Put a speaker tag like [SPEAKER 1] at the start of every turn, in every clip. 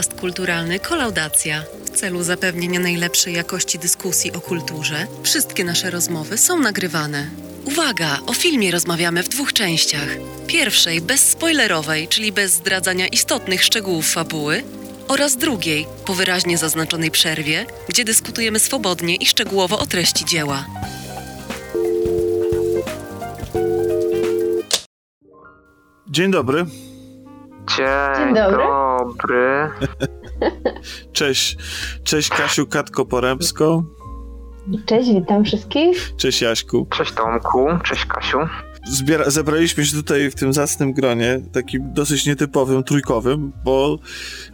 [SPEAKER 1] podcast kulturalny Kolaudacja. W celu zapewnienia najlepszej jakości dyskusji o kulturze, wszystkie nasze rozmowy są nagrywane. Uwaga! O filmie rozmawiamy w dwóch częściach. Pierwszej, bezspoilerowej, czyli bez zdradzania istotnych szczegółów fabuły, oraz drugiej, po wyraźnie zaznaczonej przerwie, gdzie dyskutujemy swobodnie i szczegółowo o treści dzieła.
[SPEAKER 2] Dzień dobry.
[SPEAKER 3] Dzień,
[SPEAKER 4] Dzień dobry.
[SPEAKER 3] Dobry.
[SPEAKER 2] Cześć. Cześć Kasiu Katko Poremsko.
[SPEAKER 4] Cześć, witam wszystkich.
[SPEAKER 2] Cześć Jaśku.
[SPEAKER 3] Cześć Tomku, cześć Kasiu.
[SPEAKER 2] Zbiera, zebraliśmy się tutaj w tym zacnym gronie, takim dosyć nietypowym, trójkowym, bo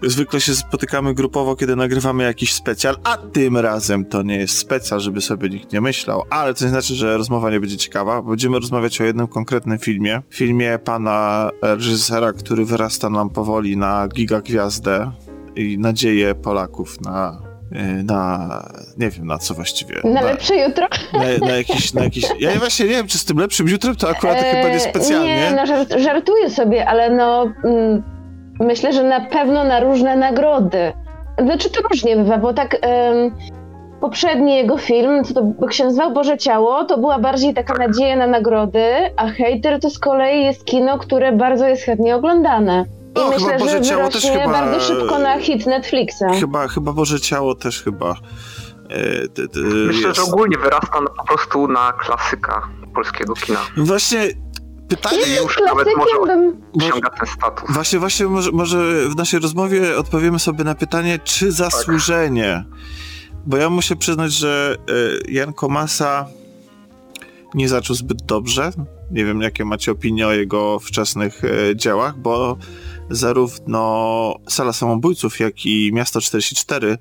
[SPEAKER 2] zwykle się spotykamy grupowo, kiedy nagrywamy jakiś specjal, a tym razem to nie jest specjal, żeby sobie nikt nie myślał, ale to nie znaczy, że rozmowa nie będzie ciekawa. Będziemy rozmawiać o jednym konkretnym filmie. Filmie pana reżysera, który wyrasta nam powoli na gigagwiazdę i nadzieję Polaków na na, nie wiem na co właściwie.
[SPEAKER 4] Na lepsze jutro.
[SPEAKER 2] na, na, jakiś, na jakiś. Ja właśnie nie wiem, czy z tym lepszym jutrem to akurat chyba nie
[SPEAKER 4] Eee,
[SPEAKER 2] specjalnie.
[SPEAKER 4] Nie, no żart, żartuję sobie, ale no mm, myślę, że na pewno na różne nagrody. Znaczy to różnie bywa, bo tak poprzedni jego film, co to się nazywał Boże Ciało, to była bardziej taka nadzieja na nagrody, a Hater to z kolei jest kino, które bardzo jest chętnie oglądane. I
[SPEAKER 2] No, chyba
[SPEAKER 4] myślę,
[SPEAKER 2] Boże
[SPEAKER 4] że
[SPEAKER 2] Ciało też chyba-
[SPEAKER 4] bardzo szybko na hit Netflixa.
[SPEAKER 2] Chyba, chyba Boże Ciało też chyba. E,
[SPEAKER 3] Myślę,
[SPEAKER 2] jest.
[SPEAKER 3] że ogólnie wyrasta na, po prostu na klasyka polskiego kina.
[SPEAKER 2] Właśnie pytanie.
[SPEAKER 4] Jest
[SPEAKER 3] już nawet może-
[SPEAKER 4] bym...
[SPEAKER 3] Osiąga ten status.
[SPEAKER 2] Właśnie, właśnie może, może w naszej rozmowie odpowiemy sobie na pytanie, czy zasłużenie. Bo ja muszę przyznać, że e, Jan Komasa nie zaczął zbyt dobrze. Nie wiem, jakie macie opinie o jego wczesnych e, dziełach, bo zarówno Sala Samobójców, jak i Miasto 44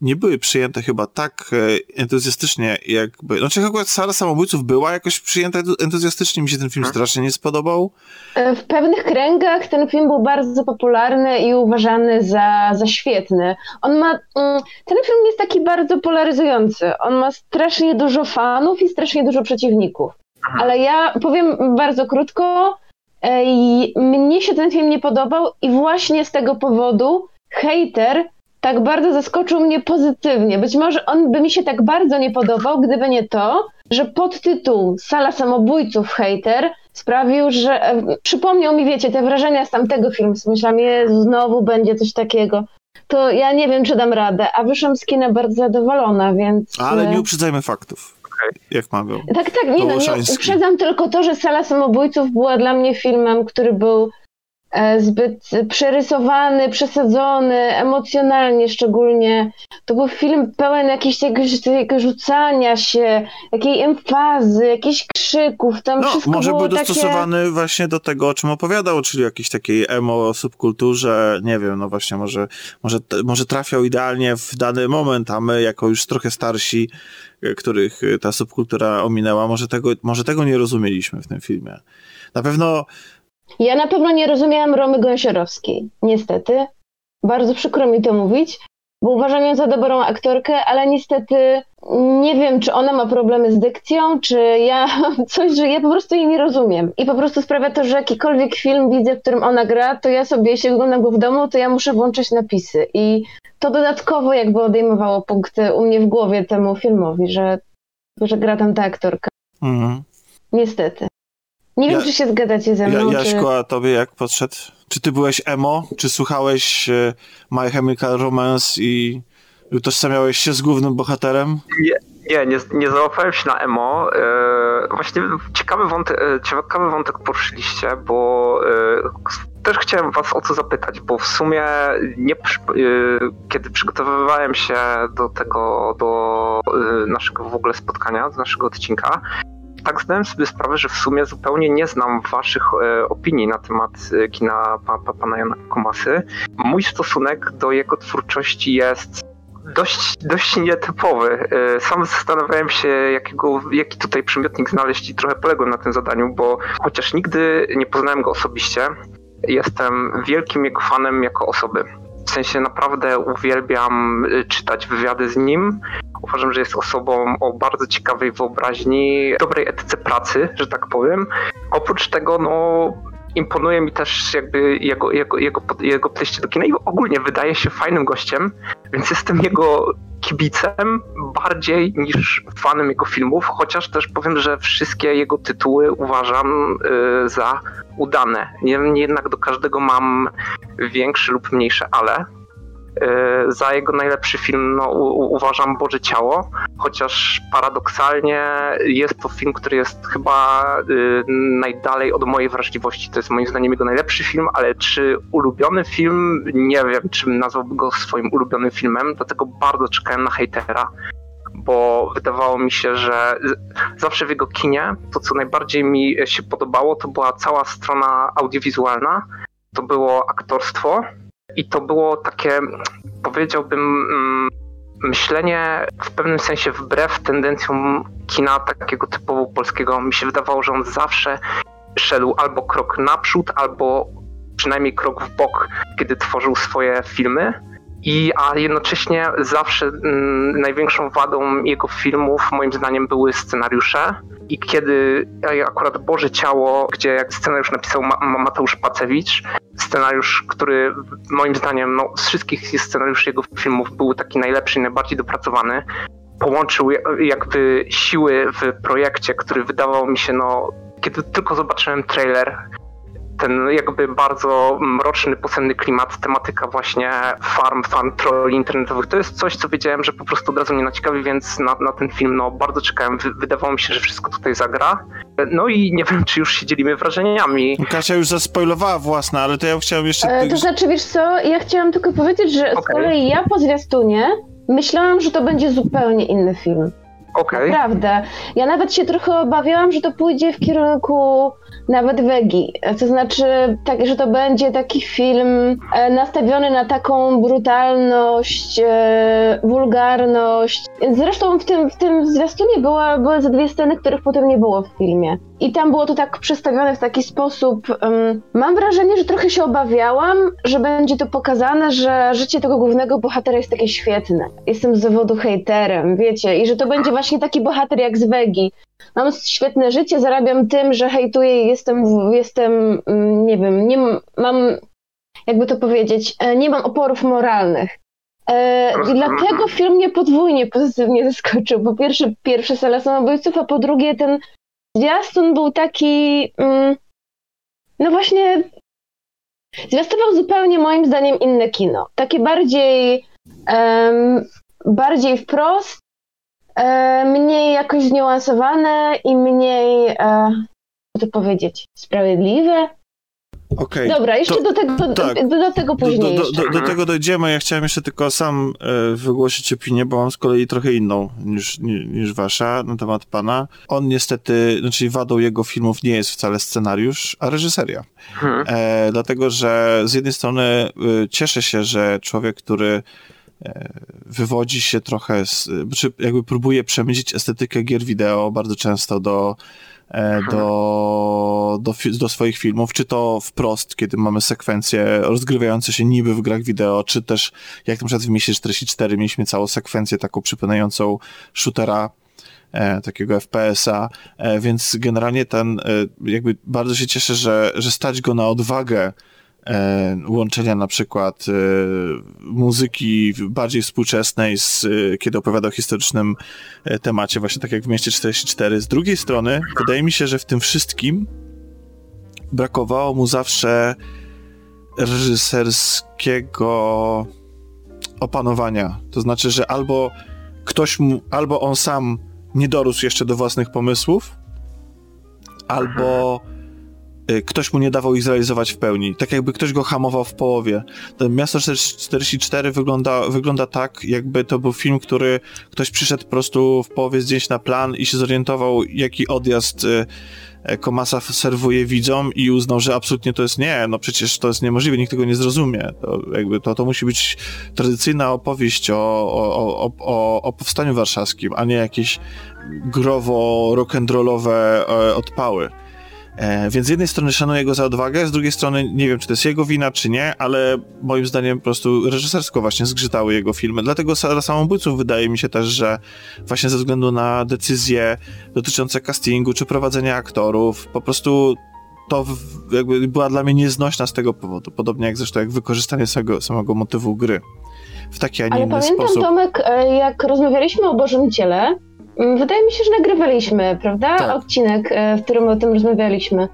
[SPEAKER 2] nie były przyjęte chyba tak e, entuzjastycznie, jakby... Znaczy, akurat Sala Samobójców była jakoś przyjęta entu- entuzjastycznie. Mi się ten film strasznie nie spodobał.
[SPEAKER 4] E, W pewnych kręgach ten film był bardzo popularny i uważany za, za świetny. On ma. mm, Ten film jest taki bardzo polaryzujący. On ma strasznie dużo fanów i strasznie dużo przeciwników. Ale ja powiem bardzo krótko. E, i Mnie się ten film nie podobał i właśnie z tego powodu hater tak bardzo zaskoczył mnie pozytywnie. Być może on by mi się tak bardzo nie podobał, gdyby nie to, że podtytuł Sala Samobójców Hater sprawił, że e, przypomniał mi, wiecie, te wrażenia z tamtego filmu. Myślałam, Jezu, znowu będzie coś takiego. To ja nie wiem, czy dam radę, a wyszłam z kina bardzo zadowolona, więc...
[SPEAKER 2] Ale
[SPEAKER 4] e,
[SPEAKER 2] nie uprzedzajmy faktów. Jak mawiał.
[SPEAKER 4] tak, tak, nie no, nie uprzedzam tylko to, że Sala Samobójców była dla mnie filmem, który był zbyt przerysowany, przesadzony, emocjonalnie szczególnie. To był film pełen jakiegoś jakiegoś takiego rzucania się, jakiej emfazy, jakichś krzyków, tam
[SPEAKER 2] No,
[SPEAKER 4] wszystko
[SPEAKER 2] może był
[SPEAKER 4] takie...
[SPEAKER 2] dostosowany właśnie do tego, o czym opowiadał, czyli jakiejś takiej emo subkulturze, nie wiem, no właśnie, może, może, może trafiał idealnie w dany moment, a my, jako już trochę starsi, e, których e, ta subkultura ominęła, może tego, może tego nie rozumieliśmy w tym filmie. Na pewno
[SPEAKER 4] Ja na pewno nie rozumiałam Romy Gąsiorowskiej, niestety. Bardzo przykro mi to mówić, bo uważam ją za dobrą aktorkę, ale niestety nie wiem, czy ona ma problemy z dykcją, czy ja coś, że ja po prostu jej nie rozumiem. I po prostu sprawia to, że jakikolwiek film widzę, w którym ona gra, to ja sobie, jeśli oglądam go w domu, to ja muszę włączyć napisy. I to dodatkowo jakby odejmowało punkty u mnie w głowie temu filmowi, że, że gra tam ta aktorka.
[SPEAKER 2] mhm.
[SPEAKER 4] Niestety. Nie wiem,
[SPEAKER 2] Ja-
[SPEAKER 4] czy się zgadzacie ze
[SPEAKER 2] ja,
[SPEAKER 4] mną, czy...
[SPEAKER 2] A tobie jak podszedł? Czy ty byłeś emo? Czy słuchałeś e, My Chemical Romance i utożsamiałeś się z głównym bohaterem?
[SPEAKER 3] Nie, nie, nie załapałem się na emo. E, właśnie ciekawy wątek, e, ciekawy wątek poruszyliście, bo e, też chciałem was o co zapytać, bo w sumie nie, kiedy przygotowywałem się do tego, do naszego w ogóle spotkania, do naszego odcinka, tak zdałem sobie sprawę, że w sumie zupełnie nie znam waszych e, opinii na temat e, kina pa, pa, pana Jana Komasy. Mój stosunek do jego twórczości jest dość, dość nietypowy. E, Sam zastanawiałem się, jakiego, jaki tutaj przymiotnik znaleźć i trochę poległem na tym zadaniu, bo chociaż nigdy nie poznałem go osobiście, jestem wielkim jego fanem jako osoby. W sensie naprawdę uwielbiam y, czytać wywiady z nim. Uważam, że jest osobą o bardzo ciekawej wyobraźni, dobrej etyce pracy, że tak powiem. Oprócz tego, no, imponuje mi też jakby jego, jego, jego, jego podejście do kina i ogólnie wydaje się fajnym gościem, więc jestem jego kibicem bardziej niż fanem jego filmów, chociaż też powiem, że wszystkie jego tytuły uważam y, za udane. Niemniej jednak do każdego mam większe lub mniejsze ale. Y, za jego najlepszy film no, u, uważam Boże Ciało, chociaż paradoksalnie jest to film, który jest chyba y, najdalej od mojej wrażliwości. To jest moim zdaniem jego najlepszy film, ale czy ulubiony film? Nie wiem, czy nazwałbym go swoim ulubionym filmem, dlatego bardzo czekałem na hejtera bo wydawało mi się, że zawsze w jego kinie to, co najbardziej mi się podobało, to była cała strona audiowizualna, to było aktorstwo, i to było takie, powiedziałbym, mm, myślenie w pewnym sensie wbrew tendencjom kina takiego typowo polskiego. Mi się wydawało, że on zawsze szedł albo krok naprzód, albo przynajmniej krok w bok, kiedy tworzył swoje filmy. I, a jednocześnie zawsze mm, największą wadą jego filmów, moim zdaniem, były scenariusze. I kiedy akurat Boże Ciało, gdzie jak scenariusz napisał Ma Mateusz Pacewicz, scenariusz, który moim zdaniem no, z wszystkich scenariuszy jego filmów był taki najlepszy najbardziej dopracowany. Połączył jakby siły w projekcie, który wydawał mi się, no, kiedy tylko zobaczyłem trailer, ten jakby bardzo mroczny, posenny klimat, tematyka właśnie farm, farm trolli internetowych, to jest coś, co wiedziałem, że po prostu od razu mnie naciekawi, więc na, na ten film no, bardzo czekałem. Wydawało mi się, że wszystko tutaj zagra. No i nie wiem, czy już się dzielimy wrażeniami.
[SPEAKER 2] Kasia już zaspoilowała własna, ale to ja chciałem jeszcze...
[SPEAKER 4] E, to znaczy, wiesz co, ja chciałam tylko powiedzieć, że okay. z kolei ja po zwiastunie myślałam, że to będzie zupełnie inny film.
[SPEAKER 3] Okay.
[SPEAKER 4] Naprawdę. Ja nawet się trochę obawiałam, że to pójdzie w kierunku nawet wegi. To znaczy, tak, że to będzie taki film e, nastawiony na taką brutalność, e, wulgarność. Zresztą w tym, w tym zwiastunie była, były ze dwie sceny, których potem nie było w filmie. I tam było to tak przedstawione w taki sposób. Um, mam wrażenie, że trochę się obawiałam, że będzie to pokazane, że życie tego głównego bohatera jest takie świetne. Jestem z zawodu hejterem, wiecie, i że to będzie właśnie taki bohater jak z Wegi. Mam świetne życie, zarabiam tym, że hejtuję i jestem, jestem, mm, nie wiem, nie mam, jakby to powiedzieć, e, nie mam oporów moralnych. E, I dlatego film mnie podwójnie pozytywnie zaskoczył. Po pierwsze, pierwsze sala samobójców, a po drugie ten zwiastun był taki, mm, no właśnie, zwiastował zupełnie moim zdaniem inne kino. Takie bardziej, bardziej wprost, mniej jakoś zniuansowane i mniej, e, co to powiedzieć, sprawiedliwe.
[SPEAKER 2] Okay,
[SPEAKER 4] Dobra, jeszcze to, do, tego, tak, do, do, tego później.
[SPEAKER 2] Do, do, do, tego dojdziemy. Ja chciałem jeszcze tylko sam e, wygłosić opinię, bo mam z kolei trochę inną niż, niż wasza na temat pana. On niestety, znaczy wadą jego filmów nie jest wcale scenariusz, a reżyseria. Hmm. E, dlatego, że z jednej strony e, cieszę się, że człowiek, który e, wywodzi się trochę, z, czy jakby próbuje przemycić estetykę gier wideo bardzo często do E, do, do, do swoich filmów, czy to wprost, kiedy mamy sekwencje rozgrywające się niby w grach wideo, czy też jak na przykład w Mieście 44 mieliśmy całą sekwencję taką przypominającą shootera, e, takiego FPS-a, e, więc generalnie ten, e, jakby bardzo się cieszę, że, że stać go na odwagę e, łączenia na przykład e, muzyki bardziej współczesnej, z, e, kiedy opowiada o historycznym e, temacie, właśnie tak jak w Mieście 44. Z drugiej strony, wydaje mi się, że w tym wszystkim brakowało mu zawsze reżyserskiego opanowania. To znaczy, że albo ktoś mu, albo on sam nie dorósł jeszcze do własnych pomysłów, albo Y, ktoś mu nie dawał ich zrealizować w pełni. Tak jakby ktoś go hamował w połowie. To Miasto 44 wygląda, wygląda tak, jakby to był film, który ktoś przyszedł po prostu w połowie zdjęć na plan i się zorientował, jaki odjazd y, e, Komasa serwuje widzom i uznał, że absolutnie to jest nie, no przecież to jest niemożliwe, nikt tego nie zrozumie. To, jakby to, to musi być tradycyjna opowieść o, o, o, o, o powstaniu warszawskim, a nie jakieś growo rock'n'rollowe e, odpały. E, więc z jednej strony szanuję go za odwagę, z drugiej strony nie wiem, czy to jest jego wina, czy nie, ale moim zdaniem po prostu reżysersko właśnie zgrzytały jego filmy. Dlatego dla samobójców wydaje mi się też, że właśnie ze względu na decyzje dotyczące castingu czy prowadzenia aktorów, po prostu to jakby była dla mnie nieznośna z tego powodu. Podobnie jak zresztą jak wykorzystanie samego, samego motywu gry w taki, a nie
[SPEAKER 4] Ale
[SPEAKER 2] inny
[SPEAKER 4] pamiętam,
[SPEAKER 2] sposób.
[SPEAKER 4] Tomek, e, jak rozmawialiśmy o Bożym Ciele, wydaje mi się, że nagrywaliśmy, prawda?
[SPEAKER 2] Tak.
[SPEAKER 4] Odcinek, e, w którym o tym rozmawialiśmy.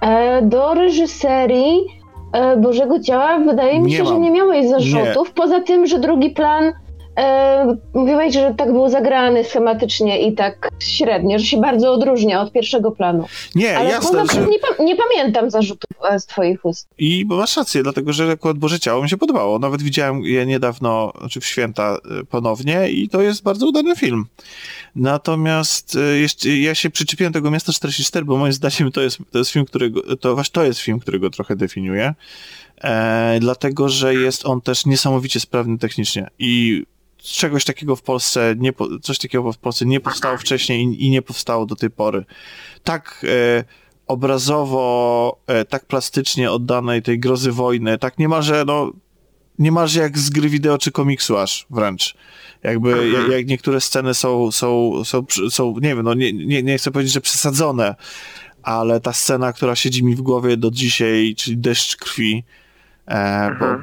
[SPEAKER 4] E, Do reżyserii e, Bożego Ciała wydaje mi
[SPEAKER 2] Nie
[SPEAKER 4] się, że
[SPEAKER 2] mam.
[SPEAKER 4] nie miałeś zarzutów, poza tym, że drugi plan e, mówiłeś, że tak był zagrany schematycznie i tak średnio, że się bardzo odróżnia od pierwszego planu.
[SPEAKER 2] Nie,
[SPEAKER 4] Ale
[SPEAKER 2] jasne,
[SPEAKER 4] poza
[SPEAKER 2] że...
[SPEAKER 4] nie, pa- nie pamiętam zarzutów e, z twoich ust.
[SPEAKER 2] I bo masz rację, dlatego że akurat Boże Ciało mi się podobało. Nawet widziałem je niedawno, znaczy w święta y, ponownie i to jest bardzo udany film. Natomiast y, jeszcze, ja się przyczepiłem tego Miasta 44, bo moim zdaniem to jest, to jest film, którego, to właśnie to jest film, którego trochę definiuje. E, dlatego, że jest on też niesamowicie sprawny technicznie i czegoś takiego w Polsce nie, coś takiego w Polsce nie powstało wcześniej i, i nie powstało do tej pory. Tak e, obrazowo, e, tak plastycznie oddanej tej grozy wojny, tak niemalże, no, niemalże jak z gry wideo czy komiksu aż wręcz. Jakby, jak, jak niektóre sceny są, są, są, przy- są nie wiem, no nie, nie, nie chcę powiedzieć, że przesadzone, ale ta scena, która siedzi mi w głowie do dzisiaj, czyli deszcz krwi, e, po, e,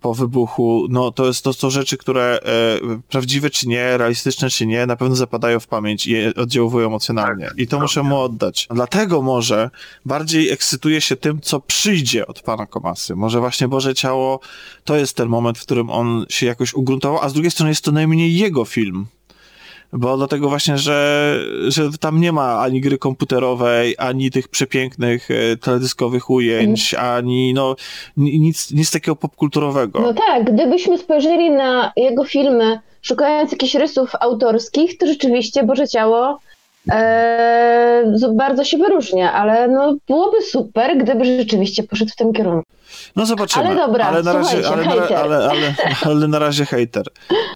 [SPEAKER 2] po wybuchu, no to jest to są rzeczy, które e, prawdziwe czy nie, realistyczne czy nie, na pewno zapadają w pamięć i oddziałują emocjonalnie. I to muszę mu oddać. Dlatego może bardziej ekscytuję się tym, co przyjdzie od pana Komasy. Może właśnie Boże Ciało to jest ten moment, w którym on się jakoś ugruntował, a z drugiej strony jest to najmniej jego film. Bo dlatego właśnie, że, że tam nie ma ani gry komputerowej, ani tych przepięknych e, teledyskowych ujęć, ani no ni- nic, nic takiego popkulturowego.
[SPEAKER 4] No tak, gdybyśmy spojrzeli na jego filmy, szukając jakichś rysów autorskich, to rzeczywiście Boże Ciało bardzo się wyróżnia, ale no byłoby super, gdyby rzeczywiście poszedł w tym kierunku.
[SPEAKER 2] No zobaczymy.
[SPEAKER 4] Ale dobra,
[SPEAKER 2] ale na razie, ale,
[SPEAKER 4] hejter.
[SPEAKER 2] ale, ale, ale na razie hejter.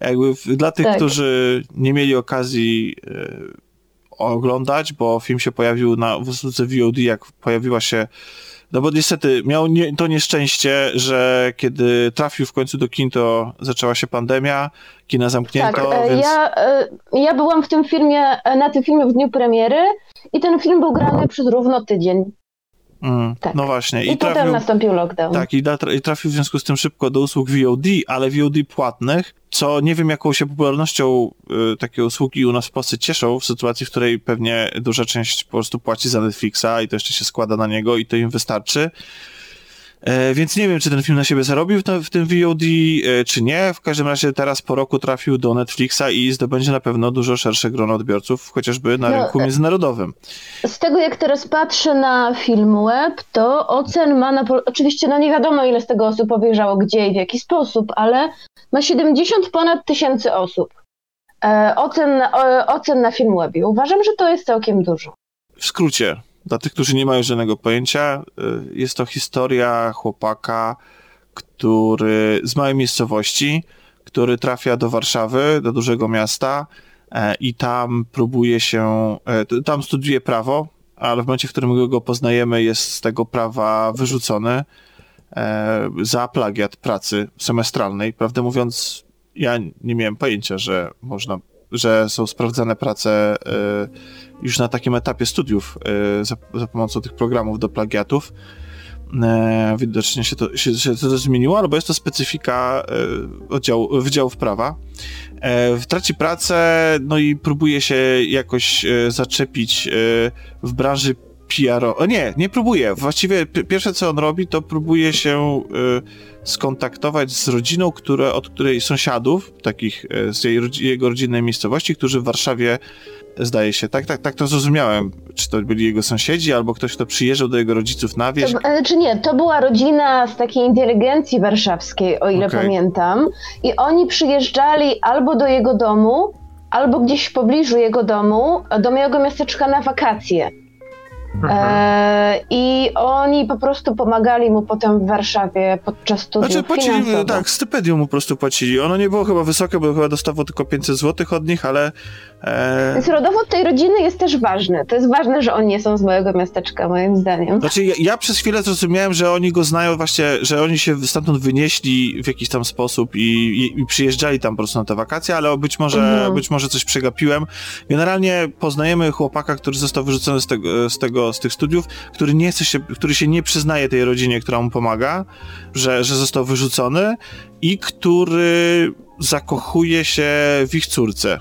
[SPEAKER 2] Jakby dla tych,
[SPEAKER 4] Tak.
[SPEAKER 2] którzy nie mieli okazji e, oglądać, bo film się pojawił na w VOD, jak pojawiła się no bo niestety miał nie, to nieszczęście, że kiedy trafił w końcu do kin, to zaczęła się pandemia, kina zamknięto,
[SPEAKER 4] tak, e,
[SPEAKER 2] więc...
[SPEAKER 4] ja, e, ja byłam w tym filmie, e, na tym filmie w dniu premiery i ten film był grany przez równo tydzień.
[SPEAKER 2] Mm,
[SPEAKER 4] tak.
[SPEAKER 2] No właśnie.
[SPEAKER 4] I, potem nastąpił lockdown.
[SPEAKER 2] Tak, i, da- i trafił w związku z tym szybko do usług VOD, ale VOD płatnych, co nie wiem jaką się popularnością y, takie usługi u nas w Polsce cieszą, w sytuacji, w której pewnie duża część po prostu płaci za Netflixa i to jeszcze się składa na niego i to im wystarczy. E, więc nie wiem, czy ten film na siebie zarobił w, tym VOD, e, czy nie. W każdym razie teraz po roku trafił do Netflixa i zdobędzie na pewno dużo szersze grono odbiorców, chociażby na
[SPEAKER 4] No,
[SPEAKER 2] rynku
[SPEAKER 4] e-
[SPEAKER 2] międzynarodowym.
[SPEAKER 4] Z tego jak teraz patrzę na film web, to ocen ma na. Oczywiście, no nie wiadomo ile z tego osób obejrzało gdzie i w jaki sposób, ale ma 70 ponad tysięcy osób. E, ocen, na- e, ocen na film webie. Uważam, że to jest całkiem dużo.
[SPEAKER 2] W skrócie, dla tych, którzy nie mają żadnego pojęcia, y, jest to historia chłopaka, który z małej miejscowości, który trafia do Warszawy, do dużego miasta e, i tam próbuje się, e, tam studiuje prawo, ale w momencie, w którym go poznajemy, jest z tego prawa wyrzucony e, za plagiat pracy semestralnej. Prawdę mówiąc, ja nie miałem pojęcia, że można, że są sprawdzane prace już na takim etapie studiów e, za, za pomocą tych programów do plagiatów. E, widocznie się to, się, się to zmieniło, albo jest to specyfika e, oddziału, Wydziałów Prawa. Traci pracę, no i próbuje się jakoś zaczepić w branży PR. O nie, nie próbuje. Właściwie pi- pierwsze co on robi, to próbuje się skontaktować z rodziną, które, od której sąsiadów, takich z jej, jego rodzinnej miejscowości, którzy w Warszawie zdaje się, tak, tak, tak to zrozumiałem, czy to byli jego sąsiedzi, albo ktoś, kto przyjeżdżał do jego rodziców na wieś.
[SPEAKER 4] To, e, czy nie, to była rodzina z takiej inteligencji warszawskiej, o ile
[SPEAKER 2] Okej.
[SPEAKER 4] pamiętam. I oni przyjeżdżali albo do jego domu, albo gdzieś w pobliżu jego domu, do mojego miasteczka na wakacje. E, I oni po prostu pomagali mu potem w Warszawie podczas studiów
[SPEAKER 2] Znaczy płacili,
[SPEAKER 4] finansowo.
[SPEAKER 2] tak, stypendium mu po prostu płacili. Ono nie było chyba wysokie, bo chyba dostawał tylko 500 zł od nich, ale
[SPEAKER 4] Więc rodowód tej rodziny jest też ważny. To jest ważne, że oni nie są z mojego miasteczka, moim zdaniem.
[SPEAKER 2] Znaczy, ja, ja przez chwilę zrozumiałem, że oni go znają właśnie, że oni się stamtąd wynieśli w jakiś tam sposób i, i, i przyjeżdżali tam po prostu na te wakacje, ale być może,
[SPEAKER 4] Mhm.
[SPEAKER 2] być może coś przegapiłem. Generalnie poznajemy chłopaka, który został wyrzucony z tego, z tego tego, z tych studiów, który nie chce się, który się nie przyznaje tej rodzinie, która mu pomaga, że, że został wyrzucony i który zakochuje się w ich córce.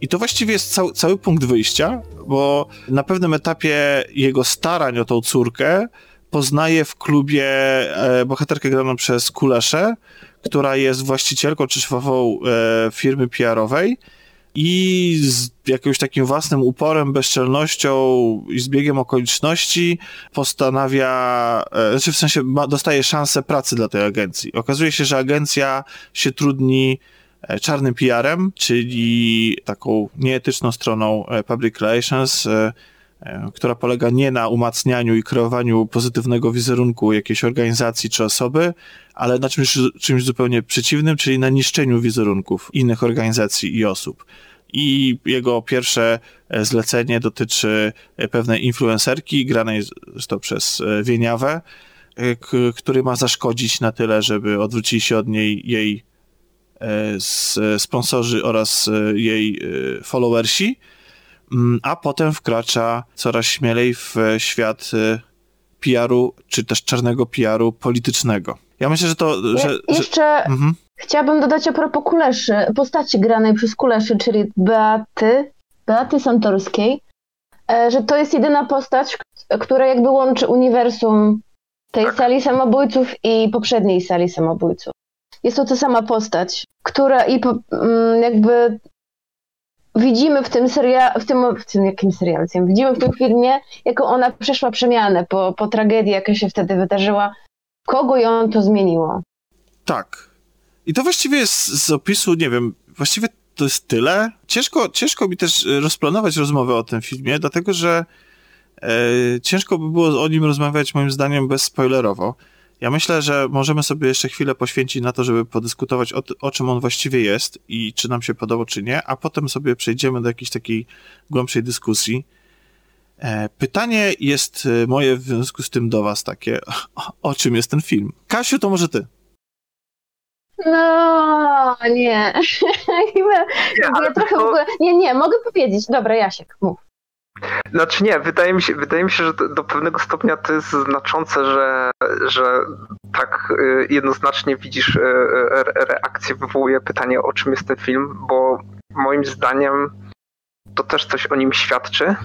[SPEAKER 2] I to właściwie jest cał, cały punkt wyjścia, bo na pewnym etapie jego starań o tą córkę poznaje w klubie e, bohaterkę graną przez Kuleszę, która jest właścicielką czy szefową e, firmy PR-owej i z jakimś takim własnym uporem, bezczelnością i zbiegiem okoliczności postanawia, e, znaczy w sensie ma, dostaje szansę pracy dla tej agencji. Okazuje się, że agencja się trudni czarnym PR-em, czyli taką nieetyczną stroną e, public relations, e, e, która polega nie na umacnianiu i kreowaniu pozytywnego wizerunku jakiejś organizacji czy osoby, ale na czymś, czymś zupełnie przeciwnym, czyli na niszczeniu wizerunków innych organizacji i osób. I jego pierwsze e, zlecenie dotyczy e, pewnej influencerki, granej zresztą przez e, Wieniawę, e, który ma zaszkodzić na tyle, żeby odwrócili się od niej jej e, sponsorzy oraz e, jej e, followersi, Mm, a potem wkracza coraz śmielej w e, świat e, PR-u, czy też czarnego PR-u politycznego. Ja myślę, że to, że...
[SPEAKER 4] Je,
[SPEAKER 2] że
[SPEAKER 4] jeszcze
[SPEAKER 2] mhm.
[SPEAKER 4] chciałabym dodać a propos Kuleszy, postaci granej przez Kuleszy, czyli Beaty, Beaty Santorskiej, e, że to jest jedyna postać, która jakby łączy uniwersum tej
[SPEAKER 3] Tak.
[SPEAKER 4] sali samobójców i poprzedniej sali samobójców. Jest to ta sama postać, która i mm, jakby widzimy w tym serialu, w tym, w tym jakim serialu, widzimy w tym filmie, jaką ona przeszła przemianę po, po tragedii, jaka się wtedy wydarzyła, kogo ją to zmieniło.
[SPEAKER 2] Tak. I to właściwie jest z opisu, nie wiem, właściwie to jest tyle. Ciężko, ciężko mi też e, rozplanować rozmowę o tym filmie, dlatego że e, ciężko by było o nim rozmawiać moim zdaniem bezspoilerowo. Ja myślę, że możemy sobie jeszcze chwilę poświęcić na to, żeby podyskutować o, o czym on właściwie jest i czy nam się podoba, czy nie, a potem sobie przejdziemy do jakiejś takiej głębszej dyskusji. E, Pytanie jest e, moje w związku z tym do was takie, o, o czym jest ten film? Kasiu, to może ty.
[SPEAKER 4] No, nie. Chyba,
[SPEAKER 3] Nie, ale
[SPEAKER 4] ja trochę
[SPEAKER 3] to-
[SPEAKER 4] w ogóle... Nie, nie, mogę powiedzieć. Dobra, Jasiek, mów.
[SPEAKER 3] Znaczy nie, wydaje mi się, wydaje mi się że do, pewnego stopnia to jest znaczące, że, że tak y, jednoznacznie widzisz y, y, reakcję, wywołuje pytanie, o czym jest ten film, bo moim zdaniem to też coś o nim świadczy.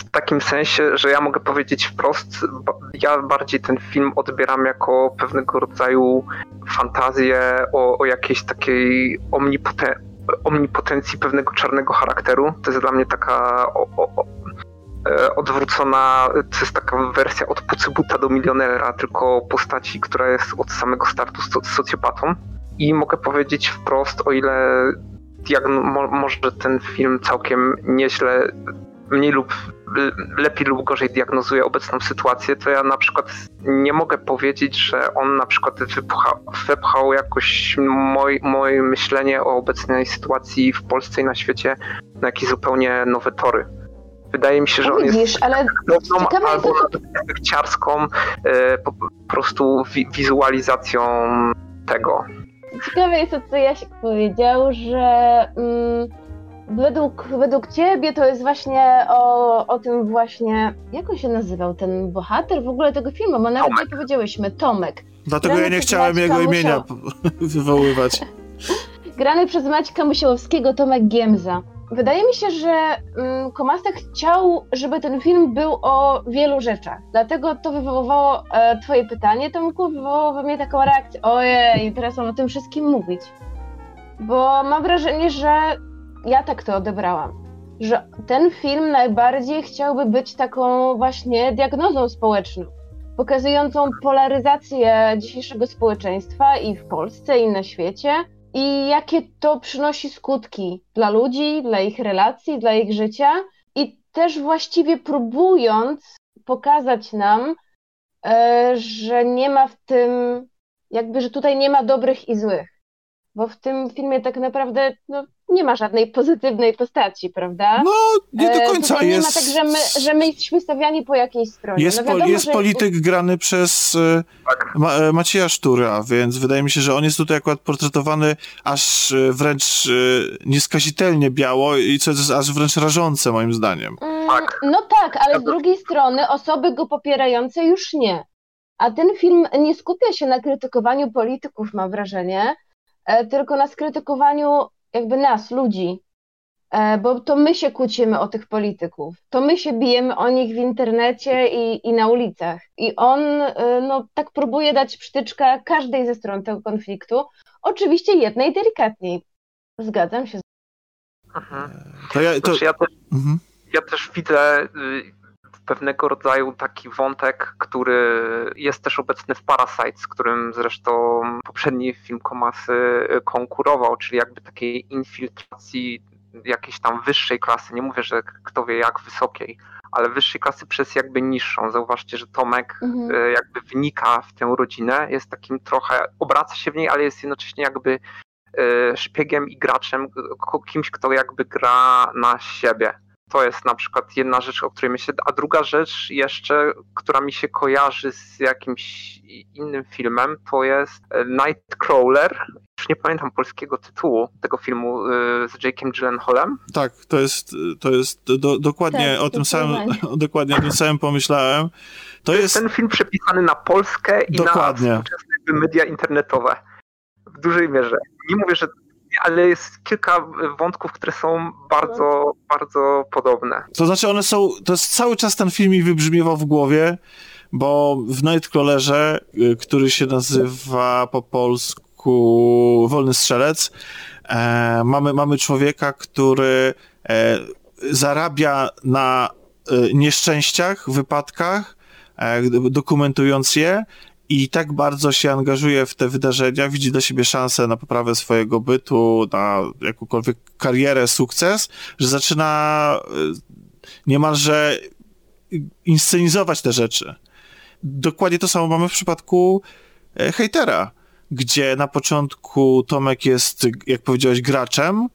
[SPEAKER 3] W takim sensie, że ja mogę powiedzieć wprost, ja bardziej ten film odbieram jako pewnego rodzaju fantazję o, o jakiejś takiej omnipoten- omnipotencji pewnego czarnego charakteru. To jest dla mnie taka o, o, e, odwrócona, to jest taka wersja od pucybuta do milionera, tylko postaci, która jest od samego startu so, socjopatą. I mogę powiedzieć wprost, o ile diagno- mo, może ten film całkiem nieźle, mniej lub lepiej lub gorzej diagnozuje obecną sytuację, to ja na przykład nie mogę powiedzieć, że on na przykład wypcha, wepchał jakoś moj, moje myślenie o obecnej sytuacji w Polsce i na świecie na jakieś zupełnie nowe tory. Wydaje mi się, że
[SPEAKER 4] No
[SPEAKER 3] on jest
[SPEAKER 4] widzisz, ale jest
[SPEAKER 3] albo
[SPEAKER 4] to,
[SPEAKER 3] nawet chciarską e, po, po prostu wi- wizualizacją tego.
[SPEAKER 4] ciekawe jest to, co Jasiek powiedział, że mm, według, według ciebie to jest właśnie o, o tym właśnie, jak on się nazywał, ten bohater w ogóle tego filmu, bo nawet
[SPEAKER 3] Tomek.
[SPEAKER 4] nie powiedziałyśmy, Tomek.
[SPEAKER 2] Dlatego
[SPEAKER 4] Gramy
[SPEAKER 2] ja nie chciałem
[SPEAKER 4] Maćka
[SPEAKER 2] jego imienia wywoływać.
[SPEAKER 4] grany przez Maćka Musiałowskiego, Tomek Giemza. Wydaje mi się, że mm, Komasta chciał, żeby ten film był o wielu rzeczach. Dlatego to wywoływało e, twoje pytanie, Tomku, wywołało we mnie taką reakcję, ojej, teraz mam o tym wszystkim mówić. Bo mam wrażenie, że ja tak to odebrałam. Że ten film najbardziej chciałby być taką właśnie diagnozą społeczną, pokazującą polaryzację dzisiejszego społeczeństwa i w Polsce, i na świecie i jakie to przynosi skutki dla ludzi, dla ich relacji, dla ich życia i też właściwie próbując pokazać nam, e, że nie ma w tym, jakby, że tutaj nie ma dobrych i złych. Bo w tym filmie tak naprawdę no, nie ma żadnej pozytywnej postaci, prawda?
[SPEAKER 2] No, nie
[SPEAKER 4] E,
[SPEAKER 2] do końca
[SPEAKER 4] tutaj
[SPEAKER 2] jest.
[SPEAKER 4] Nie ma tak, że my, że my jesteśmy stawiani po jakiejś stronie.
[SPEAKER 2] Jest,
[SPEAKER 4] no
[SPEAKER 2] po,
[SPEAKER 4] wiadomo,
[SPEAKER 2] jest
[SPEAKER 4] że-
[SPEAKER 2] polityk grany przez e,
[SPEAKER 3] Tak.
[SPEAKER 2] Ma, e, Macieja Sztura, więc wydaje mi się, że on jest tutaj akurat portretowany aż e, wręcz e, nieskazitelnie biało i co jest aż wręcz rażące moim zdaniem.
[SPEAKER 4] Mm,
[SPEAKER 3] tak.
[SPEAKER 4] No tak, ale z drugiej strony osoby go popierające już nie. A ten film nie skupia się na krytykowaniu polityków, mam wrażenie, e, tylko na skrytykowaniu jakby nas, ludzi. E, bo to my się kłócimy o tych polityków, to my się bijemy o nich w internecie i, i na ulicach. I on e, no, tak próbuje dać przytyczkę każdej ze stron tego konfliktu, oczywiście jednej delikatniej. Zgadzam się.
[SPEAKER 3] Mhm.
[SPEAKER 2] To ja, to...
[SPEAKER 3] Znaczy ja, też,
[SPEAKER 2] Mhm.
[SPEAKER 3] ja też widzę y, pewnego rodzaju taki wątek, który jest też obecny w Parasite, z którym zresztą poprzedni film Komasy y, konkurował, czyli jakby takiej infiltracji jakiejś tam wyższej klasy. Nie mówię, że kto wie jak wysokiej, ale wyższej klasy przez jakby niższą. Zauważcie, że Tomek
[SPEAKER 4] Mhm.
[SPEAKER 3] y, jakby wnika w tę rodzinę, jest takim trochę, obraca się w niej, ale jest jednocześnie jakby y, szpiegiem i graczem, kimś, kto jakby gra na siebie. To jest na przykład jedna rzecz, o której myślę, a druga rzecz jeszcze, która mi się kojarzy z jakimś innym filmem, to jest e, Nightcrawler. Już nie pamiętam polskiego tytułu tego filmu y, z Jake'em Gyllenhaalem.
[SPEAKER 2] Tak, to jest, to jest do, dokładnie
[SPEAKER 4] Tak,
[SPEAKER 2] o tym samym, dokładnie o tym samym pomyślałem. To jest,
[SPEAKER 3] Ten film przepisany na Polskę i
[SPEAKER 2] Dokładnie.
[SPEAKER 3] na współczesne media internetowe. W dużej mierze. Nie mówię, że ale jest kilka wątków, które są bardzo, bardzo podobne.
[SPEAKER 2] to znaczy one są, to jest cały czas ten film mi wybrzmiewał w głowie, bo w Nightcrawlerze, y, który się nazywa po polsku Wolny Strzelec, e, mamy, mamy człowieka, który e, zarabia na e, nieszczęściach, wypadkach, e, dokumentując je i tak bardzo się angażuje w te wydarzenia, widzi dla siebie szansę na poprawę swojego bytu, na jakąkolwiek karierę, sukces, że zaczyna e, niemalże inscenizować te rzeczy. Dokładnie to samo mamy w przypadku e, hejtera, gdzie na początku Tomek jest, jak powiedziałeś, graczem,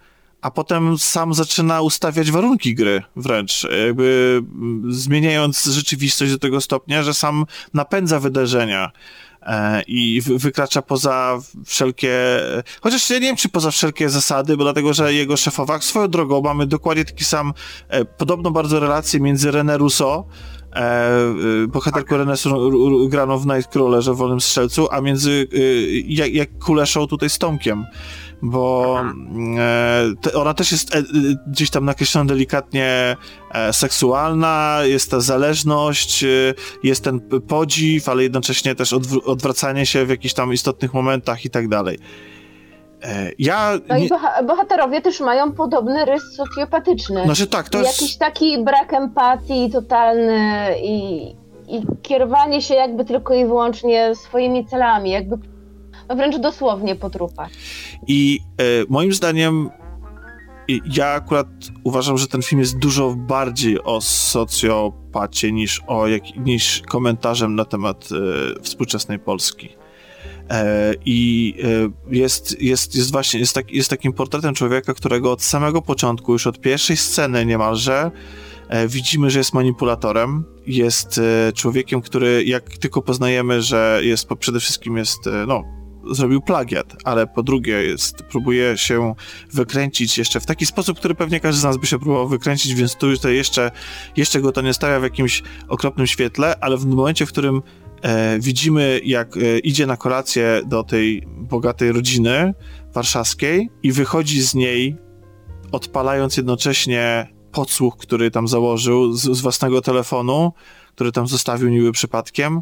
[SPEAKER 2] a potem sam zaczyna ustawiać warunki gry wręcz, jakby zmieniając rzeczywistość do tego stopnia, że sam napędza wydarzenia e, i wy- wykracza poza wszelkie, chociaż ja nie wiem, czy poza wszelkie zasady, bo dlatego, że jego szefowa, swoją drogą mamy dokładnie taki sam, e, podobną bardzo relację między René Rousseau, e, y, bohaterką René Rousseau r- r- graną w Nightcrawlerze, w Wolnym Strzelcu, a między jak, jak Kuleszą tutaj z Tomkiem bo e, ona też jest e, e, gdzieś tam nakreślona delikatnie e, seksualna, jest ta zależność, e, jest ten podziw, ale jednocześnie też odwr- odwracanie się w jakichś tam istotnych momentach i tak dalej. E, ja...
[SPEAKER 4] No i
[SPEAKER 2] Nie,
[SPEAKER 4] boha- bohaterowie też mają podobny rys socjopatyczny.
[SPEAKER 2] znaczy tak, to
[SPEAKER 4] I
[SPEAKER 2] jest...
[SPEAKER 4] Jakiś taki brak empatii totalny i, i kierowanie się jakby tylko i wyłącznie swoimi celami, jakby wręcz dosłownie po trupach.
[SPEAKER 2] I e, moim zdaniem ja akurat uważam, że ten film jest dużo bardziej o socjopacie niż o jak, niż komentarzem na temat e, współczesnej Polski. E, I jest, jest, jest właśnie jest, tak, jest takim portretem człowieka, którego od samego początku, już od pierwszej sceny niemalże, widzimy, że jest manipulatorem. Jest człowiekiem, który jak tylko poznajemy, że jest przede wszystkim jest, no, zrobił plagiat, ale po drugie jest, próbuje się wykręcić jeszcze w taki sposób, który pewnie każdy z nas by się próbował wykręcić, więc tu tutaj jeszcze, jeszcze go to nie stawia w jakimś okropnym świetle, ale w momencie, w którym e, widzimy, jak e, idzie na kolację do tej bogatej rodziny warszawskiej i wychodzi z niej, odpalając jednocześnie podsłuch, który tam założył z, z własnego telefonu, który tam zostawił niby przypadkiem,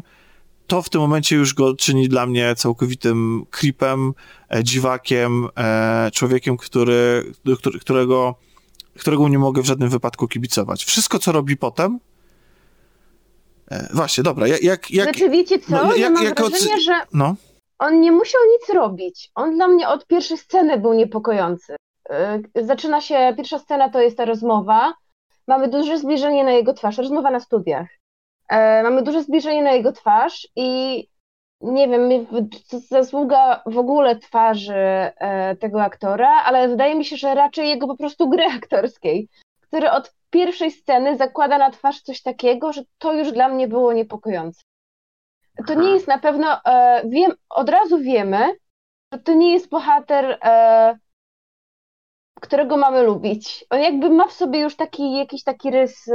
[SPEAKER 2] to w tym momencie już go czyni dla mnie całkowitym creepem, e, dziwakiem, e, człowiekiem, który, który, którego, którego nie mogę w żadnym wypadku kibicować. Wszystko, co robi potem. E, właśnie, dobra, jak. jak, jak
[SPEAKER 4] Znaczy wiecie co,
[SPEAKER 2] no,
[SPEAKER 4] ja
[SPEAKER 2] jak-
[SPEAKER 4] mam
[SPEAKER 2] jak
[SPEAKER 4] wrażenie,
[SPEAKER 2] ocy-
[SPEAKER 4] że
[SPEAKER 2] no,
[SPEAKER 4] on nie musiał nic robić. On dla mnie od pierwszej sceny był niepokojący. Zaczyna się, pierwsza scena to jest ta rozmowa. Mamy duże zbliżenie na jego twarz, rozmowa na studiach. E, Mamy duże zbliżenie na jego twarz i nie wiem, zasługa w ogóle twarzy e, tego aktora, ale wydaje mi się, że raczej jego po prostu gry aktorskiej, który od pierwszej sceny zakłada na twarz coś takiego, że to już dla mnie było niepokojące. To nie jest na pewno, e, wiem, od razu wiemy, że to nie jest bohater, którego mamy lubić. On jakby ma w sobie już taki, jakiś taki rys,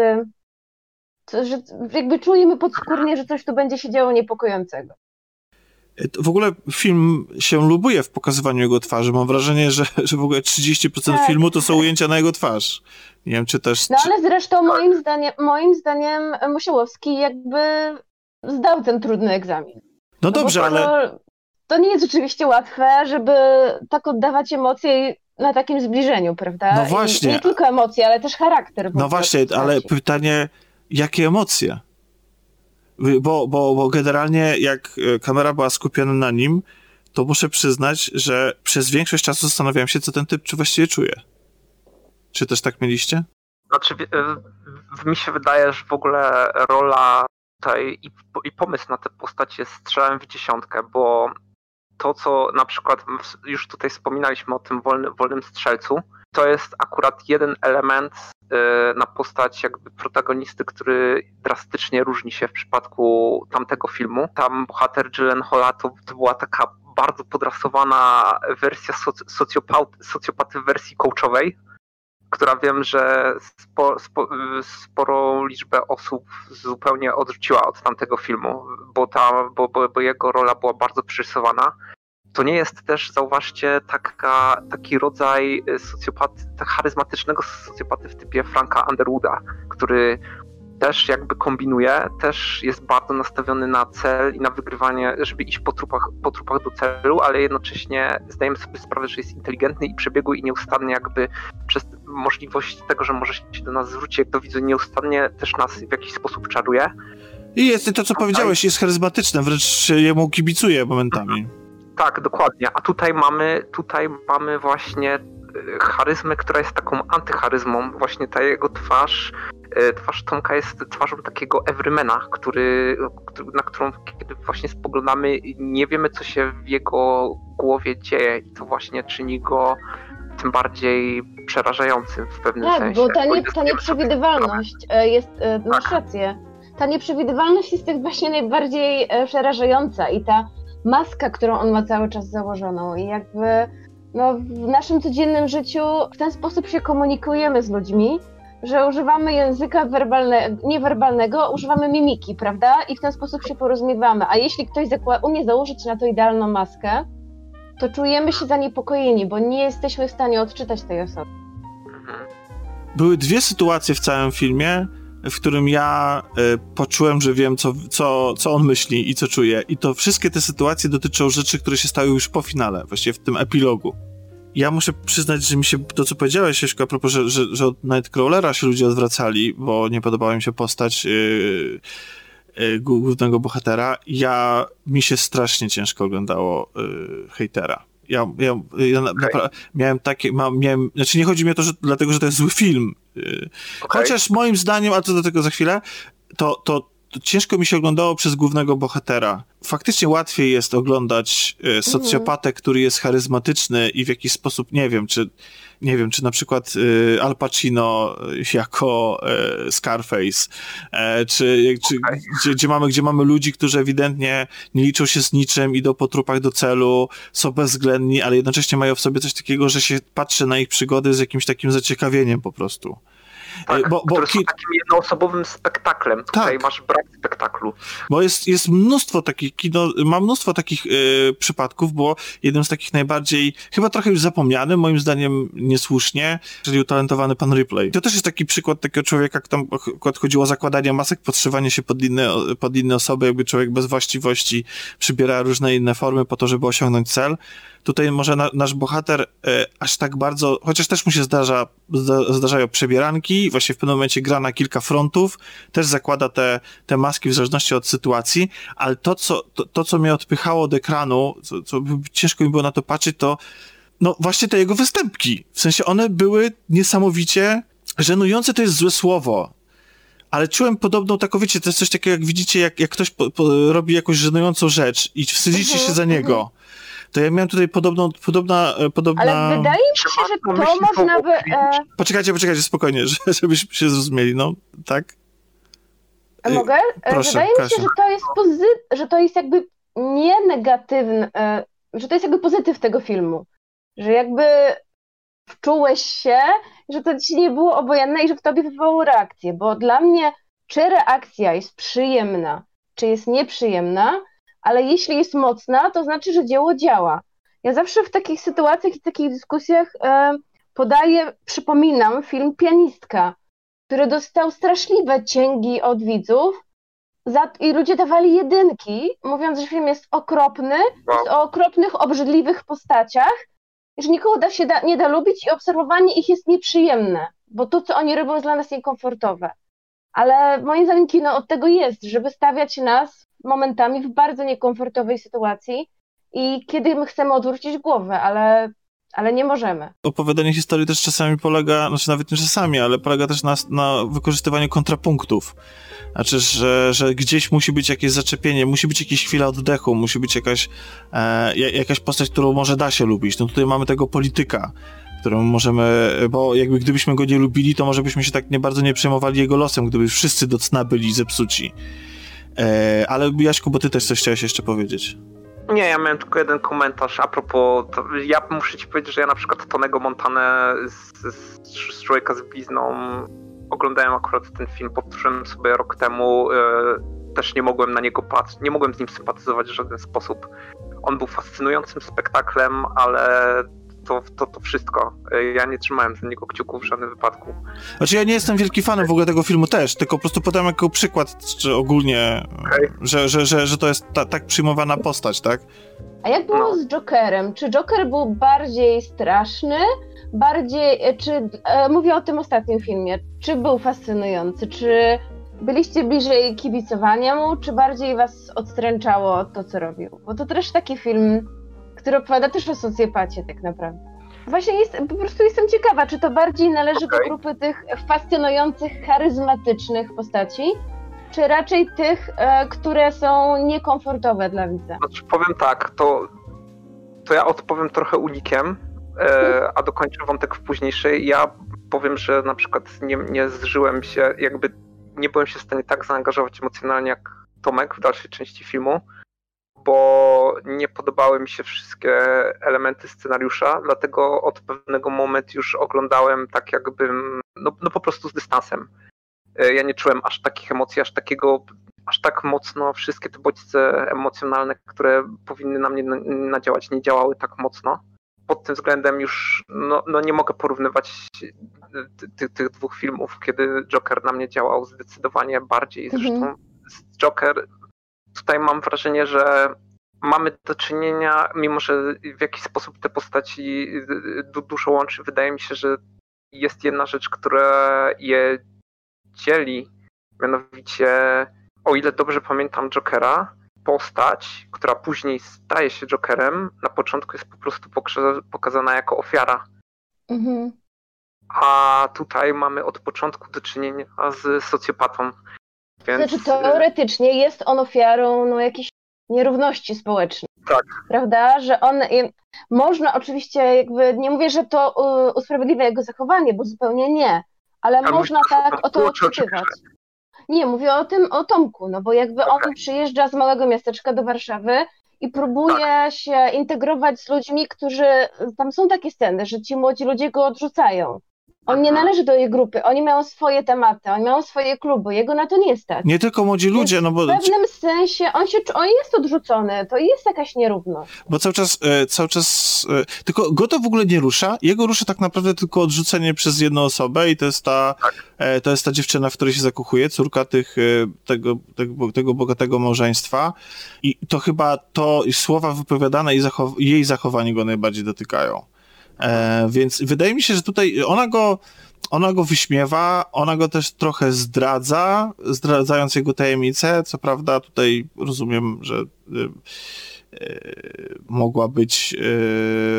[SPEAKER 4] że jakby czujemy podskórnie, że coś tu będzie się działo niepokojącego.
[SPEAKER 2] W ogóle film się lubuje w pokazywaniu jego twarzy. Mam wrażenie, że, że w ogóle 30% tak. filmu to są ujęcia na jego twarz. Nie wiem, czy też...
[SPEAKER 4] No ale zresztą moim zdaniem, moim zdaniem Musiałowski jakby zdał ten trudny egzamin.
[SPEAKER 2] No, no dobrze, ale...
[SPEAKER 4] To nie jest oczywiście łatwe, żeby tak oddawać emocje na takim zbliżeniu, prawda?
[SPEAKER 2] No właśnie.
[SPEAKER 4] I nie tylko emocje, ale też charakter.
[SPEAKER 2] No właśnie, ale pytanie, jakie emocje? Bo, bo, bo generalnie jak e, kamera była skupiona na nim, to muszę przyznać, że przez większość czasu zastanawiałem się, co ten typ czy właściwie czuje. Czy też tak mieliście?
[SPEAKER 3] Znaczy, e, mi się wydaje, że w ogóle rola tutaj i, i pomysł na tę postać jest strzałem w dziesiątkę, bo to, co na przykład już tutaj wspominaliśmy o tym wolny, wolnym strzelcu, to jest akurat jeden element na postać jakby protagonisty, który drastycznie różni się w przypadku tamtego filmu. Tam bohater Gyllenhaala to, to była taka bardzo podrasowana wersja soc, socjopaty, socjopaty w wersji coachowej, która wiem, że spo, spo, sporą liczbę osób zupełnie odrzuciła od tamtego filmu, bo, ta, bo, bo, bo jego rola była bardzo przyrysowana. To nie jest też, zauważcie, taka, taki rodzaj socjopaty, tak charyzmatycznego socjopaty w typie Franka Underwooda, który też jakby kombinuje, też jest bardzo nastawiony na cel i na wygrywanie, żeby iść po trupach, po trupach do celu, ale jednocześnie zdajemy sobie sprawę, że jest inteligentny i przebiegły i nieustannie jakby przez możliwość tego, że może się do nas zwrócić jak do widzu, nieustannie też nas w jakiś sposób czaruje.
[SPEAKER 2] I jest to, co powiedziałeś, jest charyzmatyczne, wręcz jemu kibicuje momentami.
[SPEAKER 3] Tak, dokładnie. A tutaj mamy, tutaj mamy właśnie e, charyzmę, która jest taką antycharyzmą. Właśnie ta jego twarz E, twarz Tomka jest twarzą takiego everymana, który, na którą kiedy właśnie spoglądamy, nie wiemy co się w jego głowie dzieje i to właśnie czyni go tym bardziej przerażającym w pewnym
[SPEAKER 4] tak,
[SPEAKER 3] sensie.
[SPEAKER 4] Tak, bo ta, nie, ta nieprzewidywalność e, jest, masz tak. rację, ta nieprzewidywalność jest tak właśnie najbardziej przerażająca i ta maska, którą on ma cały czas założoną i jakby no, w naszym codziennym życiu w ten sposób się komunikujemy z ludźmi, że używamy języka werbalnego, niewerbalnego, używamy mimiki, prawda? I w ten sposób się porozumiewamy. A jeśli ktoś umie założyć na to idealną maskę, to czujemy się zaniepokojeni, bo nie jesteśmy w stanie odczytać tej osoby.
[SPEAKER 2] Były dwie sytuacje w całym filmie, w którym ja y, poczułem, że wiem, co, co, co on myśli i co czuje. I to wszystkie te sytuacje dotyczą rzeczy, które się stały już po finale, właściwie w tym epilogu ja muszę przyznać, że mi się to, co powiedziałeś, Jeśko, a propos, że, że, że od Nightcrawlera się ludzie odwracali, bo nie podobała mi się postać yy, yy, głównego bohatera. Ja, mi się strasznie ciężko oglądało yy, hejtera. Ja, ja, ja okay. miałem takie, ma, miałem, znaczy nie chodzi mi o to, że, dlatego, że to jest zły film. Yy, okay. Chociaż moim zdaniem, a to do tego za chwilę, to, to ciężko mi się oglądało przez głównego bohatera. Faktycznie łatwiej jest oglądać e, socjopatę, który jest charyzmatyczny i w jakiś sposób, nie wiem, czy nie wiem, czy na przykład y, Al Pacino jako y, Scarface, e, czy, czy okay. gdzie, gdzie, mamy, gdzie mamy ludzi, którzy ewidentnie nie liczą się z niczym, idą po trupach do celu, są bezwzględni, ale jednocześnie mają w sobie coś takiego, że się patrzy na ich przygody z jakimś takim zaciekawieniem po prostu.
[SPEAKER 3] Tak, bo, bo, które są takim jednoosobowym spektaklem. Tutaj tak. masz brak spektaklu.
[SPEAKER 2] Bo jest, jest mnóstwo takich kino, ma mnóstwo takich y, przypadków, bo jeden z takich najbardziej, chyba trochę już zapomniany, moim zdaniem niesłusznie, czyli utalentowany pan Ripley. To też jest taki przykład takiego człowieka, jak tam chodziło o zakładanie masek, podszywanie się pod inne, pod inne osoby, jakby człowiek bez właściwości przybiera różne inne formy po to, żeby osiągnąć cel. Tutaj może na, nasz bohater e, aż tak bardzo, chociaż też mu się zdarza, zda, zdarzają przebieranki, właśnie w pewnym momencie gra na kilka frontów, też zakłada te, te maski w zależności od sytuacji, ale to, co, to, to, co mnie odpychało od ekranu, co, co ciężko mi było na to patrzeć, to no właśnie te jego występki. W sensie one były niesamowicie żenujące, to jest złe słowo, ale czułem podobną taką, wiecie, to jest coś takiego, jak widzicie, jak, jak ktoś po, po, robi jakąś żenującą rzecz i wstydzicie się za niego. To ja miałem tutaj podobną, podobna, e, podobna...
[SPEAKER 4] Ale wydaje mi się, że to można by... E...
[SPEAKER 2] Poczekajcie, poczekajcie, spokojnie, żebyśmy się zrozumieli, no, tak?
[SPEAKER 4] A mogę? E, proszę, wydaje mi się, że to jest pozy- że to jest jakby nie negatywny, że to jest jakby pozytyw tego filmu. Że jakby wczułeś się, że to ci nie było obojętne i że w tobie wywołało reakcję, bo dla mnie czy reakcja jest przyjemna, czy jest nieprzyjemna, ale jeśli jest mocna, to znaczy, że dzieło działa. Ja zawsze w takich sytuacjach i takich dyskusjach e, podaję, przypominam film Pianistka, który dostał straszliwe cięgi od widzów za, i ludzie dawali jedynki, mówiąc, że film jest okropny,
[SPEAKER 3] Wow.
[SPEAKER 4] jest o okropnych, obrzydliwych postaciach, że nikogo da się da, nie da lubić i obserwowanie ich jest nieprzyjemne, bo to, co oni robią, jest dla nas niekomfortowe. Ale moim zdaniem kino od tego jest, żeby stawiać nas momentami w bardzo niekomfortowej sytuacji i kiedy my chcemy odwrócić głowę, ale, ale nie możemy.
[SPEAKER 2] Opowiadanie historii też czasami polega, znaczy nawet nie czasami, ale polega też na, na wykorzystywaniu kontrapunktów. Znaczy, że, że gdzieś musi być jakieś zaczepienie, musi być jakaś chwila oddechu, musi być jakaś, e, ja- jakaś postać, którą może da się lubić. No tutaj mamy tego polityka, którą możemy, bo jakby gdybyśmy go nie lubili, to może byśmy się tak nie bardzo nie przejmowali jego losem, gdyby wszyscy do cna byli zepsuci. E, ale Jaśku, bo ty też coś chciałeś jeszcze powiedzieć.
[SPEAKER 3] Nie, ja miałem tylko jeden komentarz a propos, to, ja muszę ci powiedzieć, że ja na przykład Tonego Montanę z, z, z Człowieka z blizną oglądałem akurat ten film, powtórzyłem sobie rok temu, e, też nie mogłem na niego patrzeć, nie mogłem z nim sympatyzować w żaden sposób. On był fascynującym spektaklem, ale to, to, to wszystko. E, Ja nie trzymałem za niego kciuków w żadnym wypadku.
[SPEAKER 2] Znaczy ja nie jestem wielki fanem w ogóle tego filmu też, tylko po prostu podam jako przykład, czy ogólnie,
[SPEAKER 3] Okej.
[SPEAKER 2] że, że, że, że to jest ta, tak przyjmowana postać, tak?
[SPEAKER 4] A jak było
[SPEAKER 3] No.
[SPEAKER 4] z Jokerem? Czy Joker był bardziej straszny? Bardziej, e, czy, e, mówię o tym ostatnim filmie, czy był fascynujący? Czy byliście bliżej kibicowania mu, czy bardziej was odstręczało to, co robił? Bo to też taki film, który opowiada też o socjopacie tak naprawdę. Właśnie jest, po prostu jestem ciekawa, czy to bardziej należy do
[SPEAKER 3] Okej.
[SPEAKER 4] grupy tych fascynujących, charyzmatycznych postaci, czy raczej tych, e, które są niekomfortowe dla widza?
[SPEAKER 3] Znaczy powiem tak, to, to ja odpowiem trochę unikiem, e, a dokończę wątek w późniejszej. Ja powiem, że na przykład nie, nie zżyłem się, jakby nie byłem się w stanie tak zaangażować emocjonalnie jak Tomek w dalszej części filmu, bo nie podobały mi się wszystkie elementy scenariusza, dlatego od pewnego momentu już oglądałem tak jakbym, no, no po prostu z dystansem. E, Ja nie czułem aż takich emocji, aż takiego aż tak mocno wszystkie te bodźce emocjonalne, które powinny na mnie na- nadziałać, nie działały tak mocno. Pod tym względem już no, no nie mogę porównywać ty- ty, tych dwóch filmów, kiedy Joker na mnie działał zdecydowanie bardziej.
[SPEAKER 4] Mhm.
[SPEAKER 3] Zresztą z Joker tutaj mam wrażenie, że mamy do czynienia, mimo że w jakiś sposób te postaci du- dużo łączy, wydaje mi się, że jest jedna rzecz, która je dzieli, mianowicie o ile dobrze pamiętam Jokera, postać, która później staje się Jokerem, na początku jest po prostu pokazana jako ofiara.
[SPEAKER 4] Mhm.
[SPEAKER 3] A tutaj mamy od początku do czynienia z socjopatą. Więc
[SPEAKER 4] Znaczy teoretycznie jest on ofiarą no, jakiejś nierówności społecznej.
[SPEAKER 3] Tak.
[SPEAKER 4] Prawda? Że on. y, Można oczywiście, jakby. Nie mówię, że to y, usprawiedliwia jego zachowanie, bo zupełnie nie. Ale
[SPEAKER 3] A
[SPEAKER 4] można tak o to odczytywać. Nie, mówię o tym, o Tomku, no bo jakby on
[SPEAKER 3] Okej.
[SPEAKER 4] przyjeżdża z małego miasteczka do Warszawy i próbuje
[SPEAKER 3] Tak.
[SPEAKER 4] się integrować z ludźmi, którzy. Tam są takie sceny, że ci młodzi ludzie go odrzucają. On nie
[SPEAKER 3] Mhm.
[SPEAKER 4] należy do jej grupy, oni mają swoje tematy, oni mają swoje kluby, jego na to nie stać.
[SPEAKER 2] Nie tylko młodzi ludzie, no bo,
[SPEAKER 4] W pewnym sensie on się on jest odrzucony, to jest jakaś nierówność.
[SPEAKER 2] bo cały czas, e, cały czas, e, tylko go to w ogóle nie rusza, jego rusza tak naprawdę tylko odrzucenie przez jedną osobę i to jest ta, e, to jest ta dziewczyna, w której się zakochuje, córka tych, tego, tego, tego bogatego małżeństwa i to chyba to słowa wypowiadane i zachow- jej zachowanie go najbardziej dotykają. E, więc wydaje mi się, że tutaj ona go, ona go wyśmiewa, ona go też trochę zdradza, zdradzając jego tajemnicę. Co prawda, tutaj rozumiem, że y, y, mogła być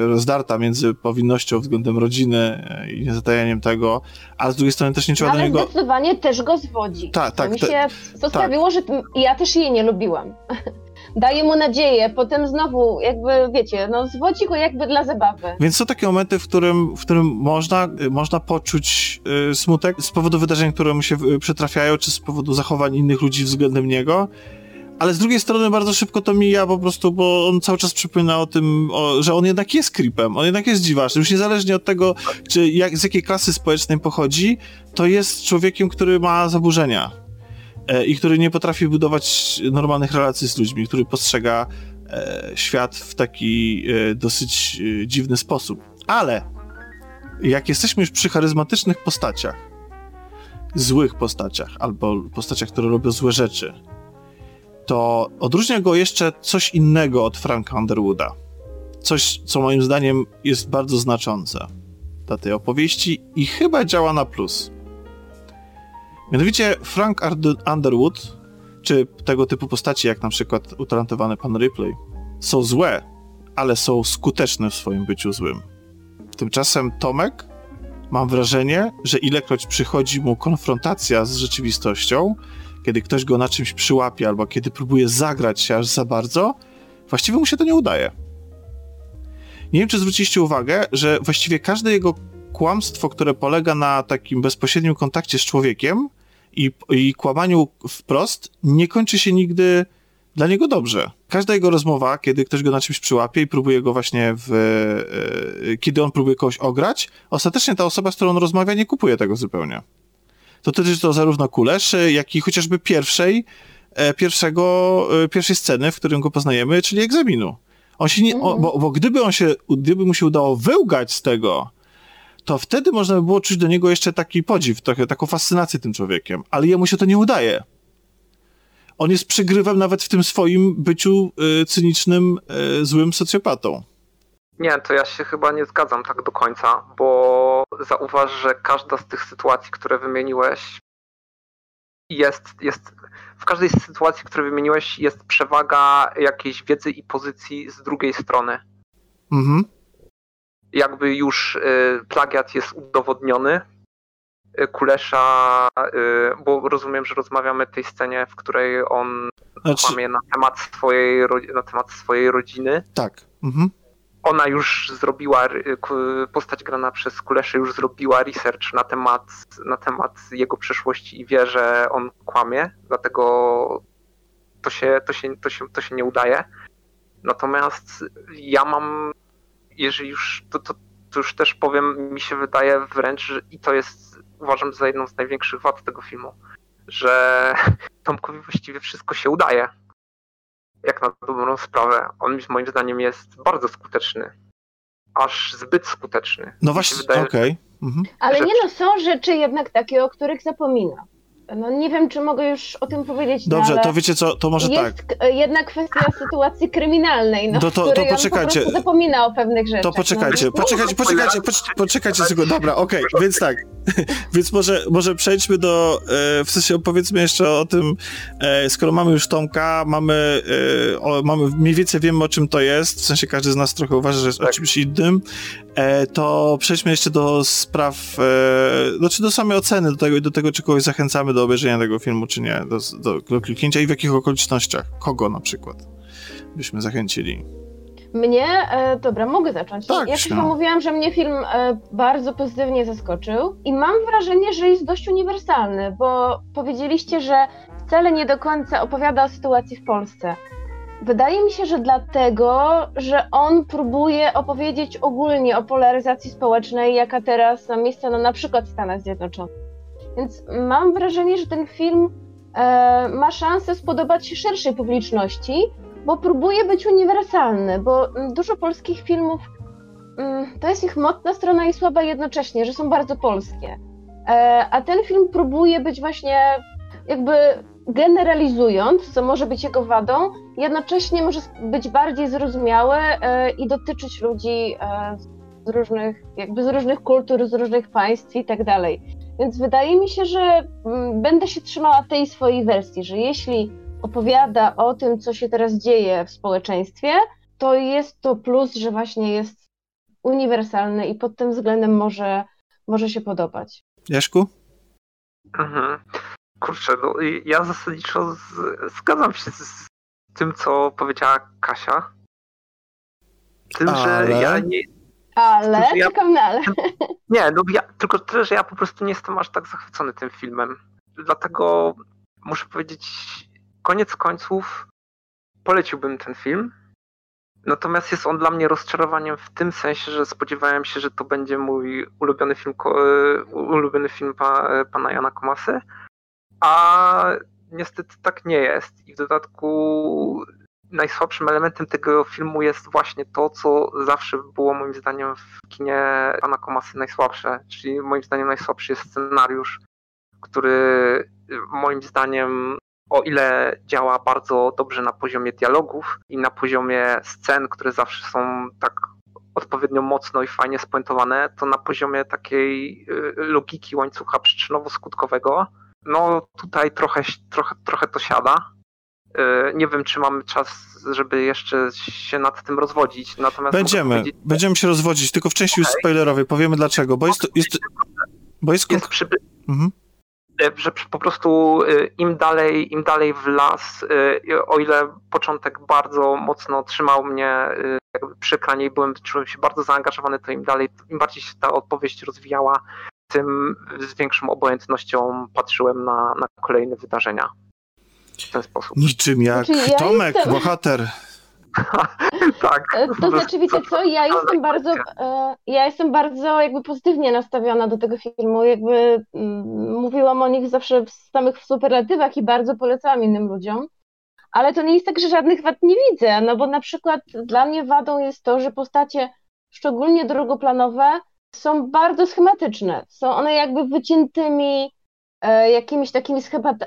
[SPEAKER 2] y, rozdarta między powinnością względem rodziny i niezatajaniem tego, a z drugiej strony też nie trzeba do
[SPEAKER 4] Ale
[SPEAKER 2] niego.
[SPEAKER 4] zdecydowanie też go zwodzi.
[SPEAKER 2] Tak, tak,
[SPEAKER 4] To mi
[SPEAKER 2] te-
[SPEAKER 4] się zostawiło, że t- ja też jej nie lubiłam. Daje mu nadzieję, potem znowu jakby, wiecie, no zwodzi go jakby dla zabawy.
[SPEAKER 2] Więc są takie momenty, w którym, w którym można, y, można poczuć y, smutek z powodu wydarzeń, które mu się y, czy z powodu zachowań innych ludzi względem niego, ale z drugiej strony bardzo szybko to mija po prostu, bo on cały czas przypomina o tym, o, że on jednak jest creepem, on jednak jest dziwaczny. Już niezależnie od tego, czy jak, z jakiej klasy społecznej pochodzi, to jest człowiekiem, który ma zaburzenia i który nie potrafi budować normalnych relacji z ludźmi, który postrzega e, świat w taki e, dosyć e, dziwny sposób. Ale jak jesteśmy już przy charyzmatycznych postaciach, złych postaciach, albo postaciach, które robią złe rzeczy, to odróżnia go jeszcze coś innego od Franka Underwooda. Coś, co moim zdaniem jest bardzo znaczące dla tej opowieści i chyba działa na plus. Mianowicie Frank Underwood, czy tego typu postaci, jak na przykład utalentowany pan Ripley, są złe, ale są skuteczne w swoim byciu złym. Tymczasem Tomek, mam wrażenie, że ilekroć przychodzi mu konfrontacja z rzeczywistością, kiedy ktoś go na czymś przyłapie, albo kiedy próbuje zagrać się aż za bardzo, właściwie mu się to nie udaje. Nie wiem, czy zwróciliście uwagę, że właściwie każde jego kłamstwo, które polega na takim bezpośrednim kontakcie z człowiekiem i, i kłamaniu wprost, nie kończy się nigdy dla niego dobrze. Każda jego rozmowa, kiedy ktoś go na czymś przyłapie i próbuje go właśnie w... Yy, kiedy on próbuje kogoś ograć, ostatecznie ta osoba, z którą on rozmawia, nie kupuje tego zupełnie. To dotyczy to zarówno Kuleszy, jak i chociażby pierwszej, e, pierwszego, e, pierwszej sceny, w którym go poznajemy, czyli egzaminu. On się nie, bo, bo gdyby on się, gdyby mu się udało wyłgać z tego, to wtedy można by było czuć do niego jeszcze taki podziw, trochę taką fascynację tym człowiekiem, ale jemu się to nie udaje. On jest przygrywem nawet w tym swoim byciu y, cynicznym, y, złym socjopatą.
[SPEAKER 3] Nie, to ja się chyba nie zgadzam tak do końca, bo zauważ, że każda z tych sytuacji, które wymieniłeś, jest, jest w każdej z sytuacji, które wymieniłeś, jest przewaga jakiejś wiedzy i pozycji z drugiej strony. Mhm. Jakby już y, plagiat jest udowodniony, y, Kulesza, y, bo rozumiem, że rozmawiamy w tej scenie, w której on znaczy... kłamie na temat swojej, na temat swojej rodziny.
[SPEAKER 2] Tak. Mhm
[SPEAKER 3] ona już zrobiła, postać grana przez Kuleszy już zrobiła research na temat, na temat jego przeszłości i wie, że on kłamie, dlatego to się, to się, to się, to się nie udaje. Natomiast ja mam, jeżeli już, to, to, to już też powiem, mi się wydaje wręcz, że i to jest, uważam za jedną z największych wad tego filmu, że Tomkowi właściwie wszystko się udaje jak na dobrą sprawę, on moim zdaniem jest bardzo skuteczny. Aż zbyt skuteczny.
[SPEAKER 2] No właśnie, okej. Okay. Mhm.
[SPEAKER 4] Ale nie no, są rzeczy jednak takie, o których zapomina. No nie wiem, czy mogę już o tym powiedzieć.
[SPEAKER 2] No, Dobrze, no, to wiecie co, to może
[SPEAKER 4] jest
[SPEAKER 2] tak.
[SPEAKER 4] jedna kwestia sytuacji kryminalnej, no, to, to, to poczekajcie. On zapomina o pewnych rzeczach.
[SPEAKER 2] To poczekajcie, no. poczekajcie, poczekajcie, poczekajcie sekundę. Dobra, okej, okay, więc tak. więc może, może przejdźmy do, e, w sensie opowiedzmy jeszcze o tym, e, skoro mamy już Tomka, mamy, e, o, mamy, mniej więcej wiemy o czym to jest, w sensie każdy z nas trochę uważa, że jest tak. o czymś innym, to przejdźmy jeszcze do spraw, e, znaczy do samej oceny, do tego, do tego, czy kogoś zachęcamy do obejrzenia tego filmu, czy nie, do, do, do kliknięcia i w jakich okolicznościach, kogo na przykład byśmy zachęcili.
[SPEAKER 4] Mnie, e, dobra, mogę zacząć. Tak, ja już mówiłam, że mnie film e, bardzo pozytywnie zaskoczył i mam wrażenie, że jest dość uniwersalny, bo powiedzieliście, że wcale nie do końca opowiada o sytuacji w Polsce. Wydaje mi się, że dlatego, że on próbuje opowiedzieć ogólnie o polaryzacji społecznej, jaka teraz ma miejsce no, na przykład w Stanach Zjednoczonych. Więc mam wrażenie, że ten film e, ma szansę spodobać się szerszej publiczności, bo próbuje być uniwersalny, bo mm, dużo polskich filmów mm, to jest ich mocna strona i słaba jednocześnie, że są bardzo polskie. E, a ten film próbuje być właśnie jakby generalizując, co może być jego wadą, jednocześnie może być bardziej zrozumiałe e, i dotyczyć ludzi e, z różnych, jakby z różnych kultur, z różnych państw i tak dalej. Więc wydaje mi się, że mm, będę się trzymała tej swojej wersji, że jeśli opowiada o tym, co się teraz dzieje w społeczeństwie, to jest to plus, że właśnie jest uniwersalny i pod tym względem może, może się podobać.
[SPEAKER 2] Jaszku?
[SPEAKER 3] Mhm. Kurczę, no, ja zasadniczo z, zgadzam się z, z, tym, co powiedziała Kasia. Tym, ale... że ja nie.
[SPEAKER 4] Ale, tym, ja, czekam na ale.
[SPEAKER 3] Nie, no ja, tylko tyle, że ja po prostu nie jestem aż tak zachwycony tym filmem. Dlatego muszę powiedzieć koniec końców poleciłbym ten film. Natomiast jest on dla mnie rozczarowaniem w tym sensie, że spodziewałem się, że to będzie mój ulubiony film, e, ulubiony film pa, pana Jana Komasy, a niestety tak nie jest. I w dodatku najsłabszym elementem tego filmu jest właśnie to, co zawsze było moim zdaniem w kinie pana Komasy najsłabsze, czyli moim zdaniem najsłabszy jest scenariusz, który moim zdaniem o ile działa bardzo dobrze na poziomie dialogów i na poziomie scen, które zawsze są tak odpowiednio mocno i fajnie spuentowane, to na poziomie takiej y, logiki łańcucha przyczynowo-skutkowego, no tutaj trochę, trochę, trochę to siada. Y, nie wiem, czy mamy czas, żeby jeszcze się nad tym rozwodzić. Natomiast
[SPEAKER 2] będziemy, będziemy się rozwodzić, tylko w części okay. już spoilerowej powiemy dlaczego, bo jest, jest, bo jest,
[SPEAKER 3] jest przy... mhm. E, że po prostu e, im dalej, im dalej w las, e, o ile początek bardzo mocno trzymał mnie przy ekranie i byłem, czułem się bardzo zaangażowany, to im dalej, im bardziej się ta opowieść rozwijała, tym z większą obojętnością patrzyłem na, na kolejne wydarzenia. W ten sposób.
[SPEAKER 2] Niczym jak znaczy, ja Tomek, jestem... bohater.
[SPEAKER 3] tak.
[SPEAKER 4] E, to znaczy, wiecie co, ja jestem bardzo, e, ja jestem bardzo jakby pozytywnie nastawiona do tego filmu, jakby mm, mówiłam o nich zawsze w samych superlatywach i bardzo polecałam innym ludziom, ale to nie jest tak, że żadnych wad nie widzę, no bo na przykład dla mnie wadą jest to, że postacie, szczególnie drugoplanowe, są bardzo schematyczne, są one jakby wyciętymi jakimiś takimi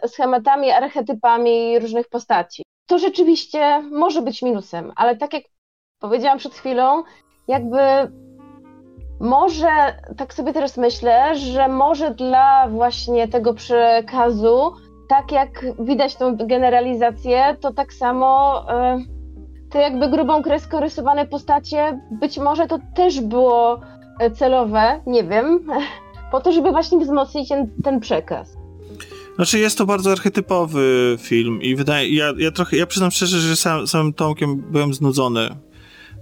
[SPEAKER 4] schematami, archetypami różnych postaci. To rzeczywiście może być minusem, ale tak jak powiedziałam przed chwilą, jakby może, tak sobie teraz myślę, że może dla właśnie tego przekazu, tak jak widać tą generalizację, to tak samo e, te jakby grubą kreską rysowane postacie, być może to też było e, celowe, nie wiem, po to, żeby właśnie wzmocnić ten, ten przekaz.
[SPEAKER 2] Znaczy jest to bardzo archetypowy film i wydaje, ja, ja trochę, ja przyznam szczerze, że sam, samym Tomkiem byłem znudzony.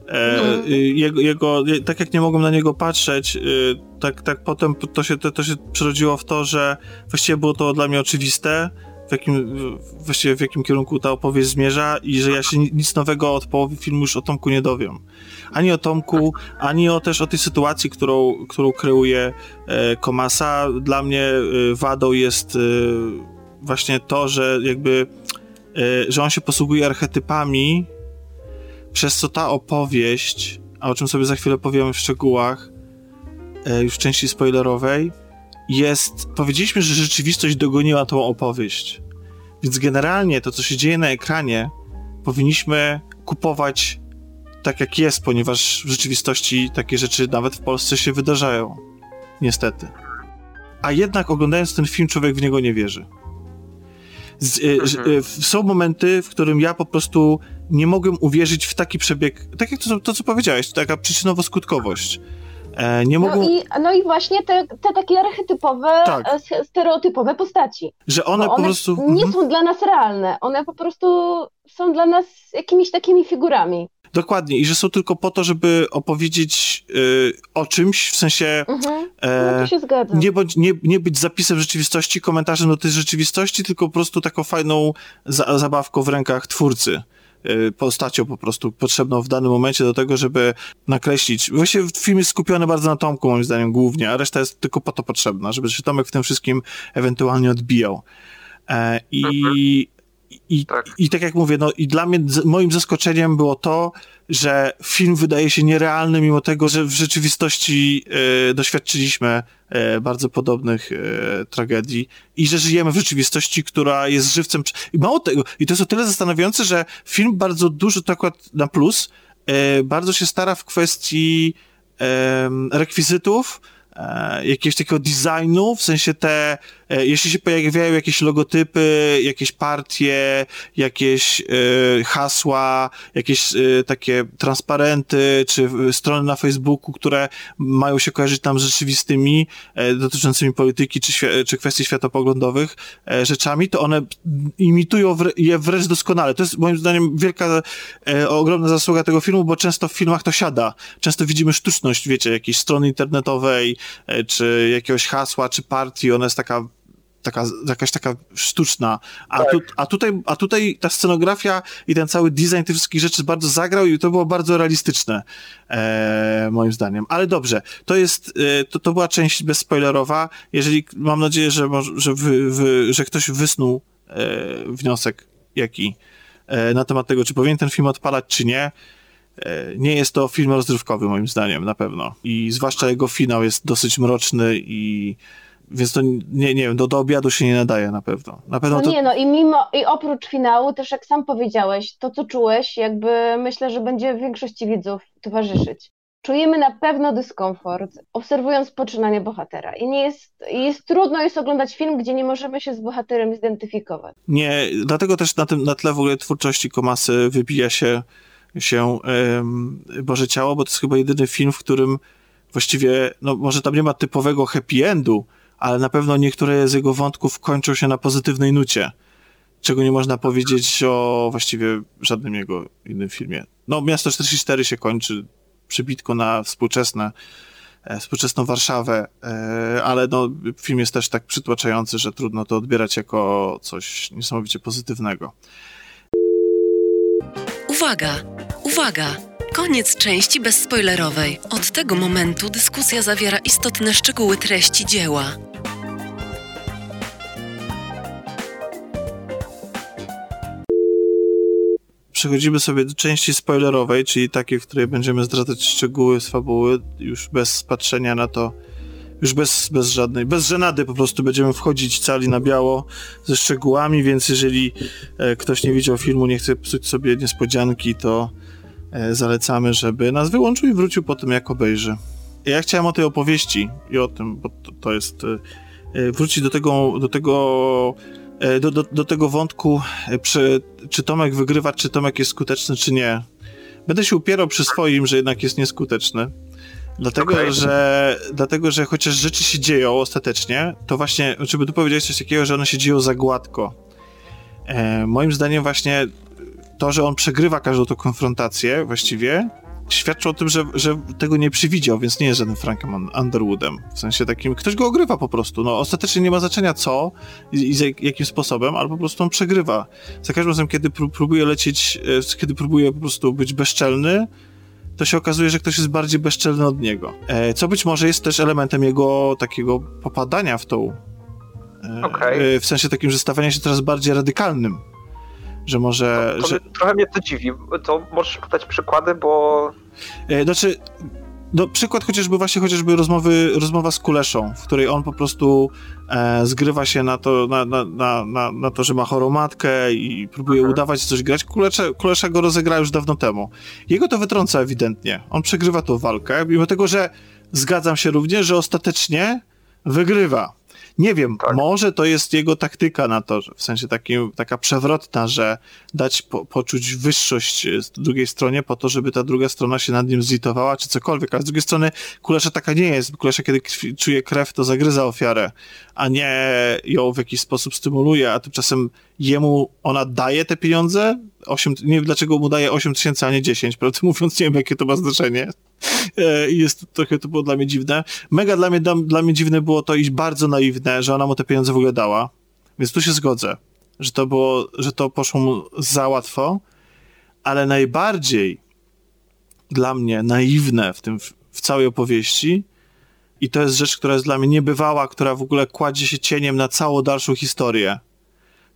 [SPEAKER 2] E, mm. jego, jego, tak jak nie mogłem na niego patrzeć, y, tak, tak potem to się, to, to się przerodziło w to, że właściwie było to dla mnie oczywiste, w jakim, właściwie w jakim kierunku ta opowieść zmierza i że ja się nic nowego od połowy filmu już o Tomku nie dowiem. Ani o Tomku, ani o też o tej sytuacji, którą, którą kreuje e, Komasa. Dla mnie e, wadą jest e, właśnie to, że jakby, e, że on się posługuje archetypami, przez co ta opowieść, a o czym sobie za chwilę powiemy w szczegółach, e, już w części spoilerowej, jest, powiedzieliśmy, że rzeczywistość dogoniła tą opowieść. Więc generalnie to, co się dzieje na ekranie, powinniśmy kupować tak, jak jest, ponieważ w rzeczywistości takie rzeczy nawet w Polsce się wydarzają. Niestety. A jednak oglądając ten film, człowiek w niego nie wierzy. Z, y, y, są momenty, w którym ja po prostu nie mogłem uwierzyć w taki przebieg, tak jak to, to co powiedziałeś, taka przyczynowo-skutkowość. E, nie mogą...
[SPEAKER 4] no, i, no i właśnie te, te takie archetypowe, tak. E, stereotypowe postaci.
[SPEAKER 2] Że one, one po prostu...
[SPEAKER 4] nie mhm. są dla nas realne. One po prostu są dla nas jakimiś takimi figurami.
[SPEAKER 2] Dokładnie, i że są tylko po to, żeby opowiedzieć y, o czymś, w sensie
[SPEAKER 4] mhm. no, się.
[SPEAKER 2] Nie, bądź, nie, nie być zapisem rzeczywistości, komentarzem do tej rzeczywistości, tylko po prostu taką fajną za, zabawką w rękach twórcy. Y, postacią po prostu potrzebną w danym momencie do tego, żeby nakreślić. Właściwie film jest skupiony bardzo na Tomku, moim zdaniem, głównie, a reszta jest tylko po to potrzebna, żeby się Tomek w tym wszystkim ewentualnie odbijał. E, I, mhm. I, tak. i tak jak mówię, no i dla mnie moim zaskoczeniem było to, że film wydaje się nierealny, mimo tego, że w rzeczywistości e, doświadczyliśmy e, bardzo podobnych e, tragedii i że żyjemy w rzeczywistości, która jest żywcem. I mało tego, i to jest o tyle zastanawiające, że film bardzo dużo, to akurat na plus, bardzo się stara w kwestii rekwizytów, jakiegoś takiego designu, w sensie te, jeśli się pojawiają jakieś logotypy, jakieś partie, jakieś e, hasła, jakieś e, takie transparenty, czy strony na Facebooku, które mają się kojarzyć tam z rzeczywistymi, e, dotyczącymi polityki, czy, czy kwestii światopoglądowych e, rzeczami, to one imitują je wręcz doskonale. To jest moim zdaniem wielka, ogromna zasługa tego filmu, bo często w filmach to siada. Często widzimy sztuczność, wiecie, jakiejś strony internetowej, E, czy jakiegoś hasła, czy partii, ona jest taka taka, jakaś taka sztuczna. A, tak. tu, a, tutaj, a tutaj ta scenografia i ten cały design tych wszystkich rzeczy bardzo zagrał i to było bardzo realistyczne, e, moim zdaniem. Ale dobrze, to jest, e, to, to była część bezspoilerowa. Jeżeli, mam nadzieję, że, że, wy, wy, że ktoś wysnuł e, wniosek jaki e, na temat tego, czy powinien ten film odpalać, czy nie. E, nie jest to film rozrywkowy, moim zdaniem, na pewno. I zwłaszcza jego finał jest dosyć mroczny i więc to nie, nie wiem, do, do obiadu się nie nadaje na pewno. Na pewno
[SPEAKER 4] no
[SPEAKER 2] to...
[SPEAKER 4] nie, no i mimo, i oprócz finału, też jak sam powiedziałeś, to co czułeś, jakby myślę, że będzie większości widzów towarzyszyć. Czujemy na pewno dyskomfort, obserwując poczynanie bohatera. I nie jest, jest trudno jest oglądać film, gdzie nie możemy się z bohaterem zidentyfikować.
[SPEAKER 2] Nie, dlatego też na tym na tle w ogóle twórczości Komasy wybija się się um, Boże Ciało, bo to jest chyba jedyny film, w którym właściwie, no może tam nie ma typowego happy endu, ale na pewno niektóre z jego wątków kończą się na pozytywnej nucie, czego nie można powiedzieć o właściwie żadnym jego innym filmie. No, Miasto 44 się kończy przybitko na współczesne, e, współczesną Warszawę, e, ale no, film jest też tak przytłaczający, że trudno to odbierać jako coś niesamowicie pozytywnego.
[SPEAKER 1] Uwaga! Uwaga! Koniec części bezspoilerowej. Od tego momentu dyskusja zawiera istotne szczegóły treści dzieła.
[SPEAKER 2] Przechodzimy sobie do części spoilerowej, czyli takiej, w której będziemy zdradzać szczegóły z fabuły, już bez patrzenia na to, już bez, bez żadnej, bez żenady po prostu będziemy wchodzić cali na biało ze szczegółami, więc jeżeli e, ktoś nie widział filmu, nie chce psuć sobie niespodzianki, to e, zalecamy, żeby nas wyłączył i wrócił po tym, jak obejrzy. Ja chciałem o tej opowieści i o tym, bo to, to jest e, e wrócić do tego, do tego do, do, do tego wątku, e, czy, czy Tomek wygrywa, czy Tomek jest skuteczny, czy nie. Będę się upierał przy swoim, że jednak jest nieskuteczny. Dlatego, okay. że, dlatego, że chociaż rzeczy się dzieją ostatecznie, to właśnie, czy by tu powiedziałeś coś takiego, że one się dzieją za gładko. E, moim zdaniem właśnie to, że on przegrywa każdą tą konfrontację właściwie, świadczy o tym, że, że tego nie przewidział, więc nie jest żadnym Frankiem Underwoodem. W sensie takim, ktoś go ogrywa po prostu. No, ostatecznie nie ma znaczenia co i, i z jakim sposobem, ale po prostu on przegrywa. Za każdym razem, kiedy próbuje lecieć, e, kiedy próbuje po prostu być bezczelny, to się okazuje, że ktoś jest bardziej bezczelny od niego. E, co być może jest też elementem jego takiego popadania w tą. E, okay. W sensie takim, że stawania się coraz bardziej radykalnym. Że może.
[SPEAKER 3] To, to
[SPEAKER 2] że...
[SPEAKER 3] Trochę mnie to dziwi. To możesz podać przykłady, bo.
[SPEAKER 2] E, znaczy, no, przykład chociażby właśnie chociażby rozmowy, rozmowa z Kuleszą, w której on po prostu e, zgrywa się na to, na, na, na, na, to, że ma chorą matkę i próbuje mhm. udawać coś grać. Kulesza, Kulesza go rozegrała już dawno temu. Jego to wytrąca ewidentnie. On przegrywa tą walkę, mimo tego, że zgadzam się również, że ostatecznie wygrywa. Nie wiem, tak. może to jest jego taktyka na to, w sensie takim, taka przewrotna, że dać po, poczuć wyższość z drugiej stronie po to, żeby ta druga strona się nad nim zlitowała, czy cokolwiek. Ale z drugiej strony kulesza taka nie jest. Kulesza, kiedy krwi, czuje krew, to zagryza ofiarę, a nie ją w jakiś sposób stymuluje, a tymczasem jemu ona daje te pieniądze, 8, nie wiem dlaczego mu daje 8 tysięcy, a nie 10, prawdę mówiąc, nie wiem jakie to ma znaczenie. E, I jest trochę to było dla mnie dziwne. Mega dla mnie, dla, dla mnie dziwne było to iść bardzo naiwne, że ona mu te pieniądze w ogóle dała. Więc tu się zgodzę, że to było, że to poszło mu za łatwo, ale najbardziej dla mnie naiwne w tym, w całej opowieści i to jest rzecz, która jest dla mnie niebywała, która w ogóle kładzie się cieniem na całą dalszą historię.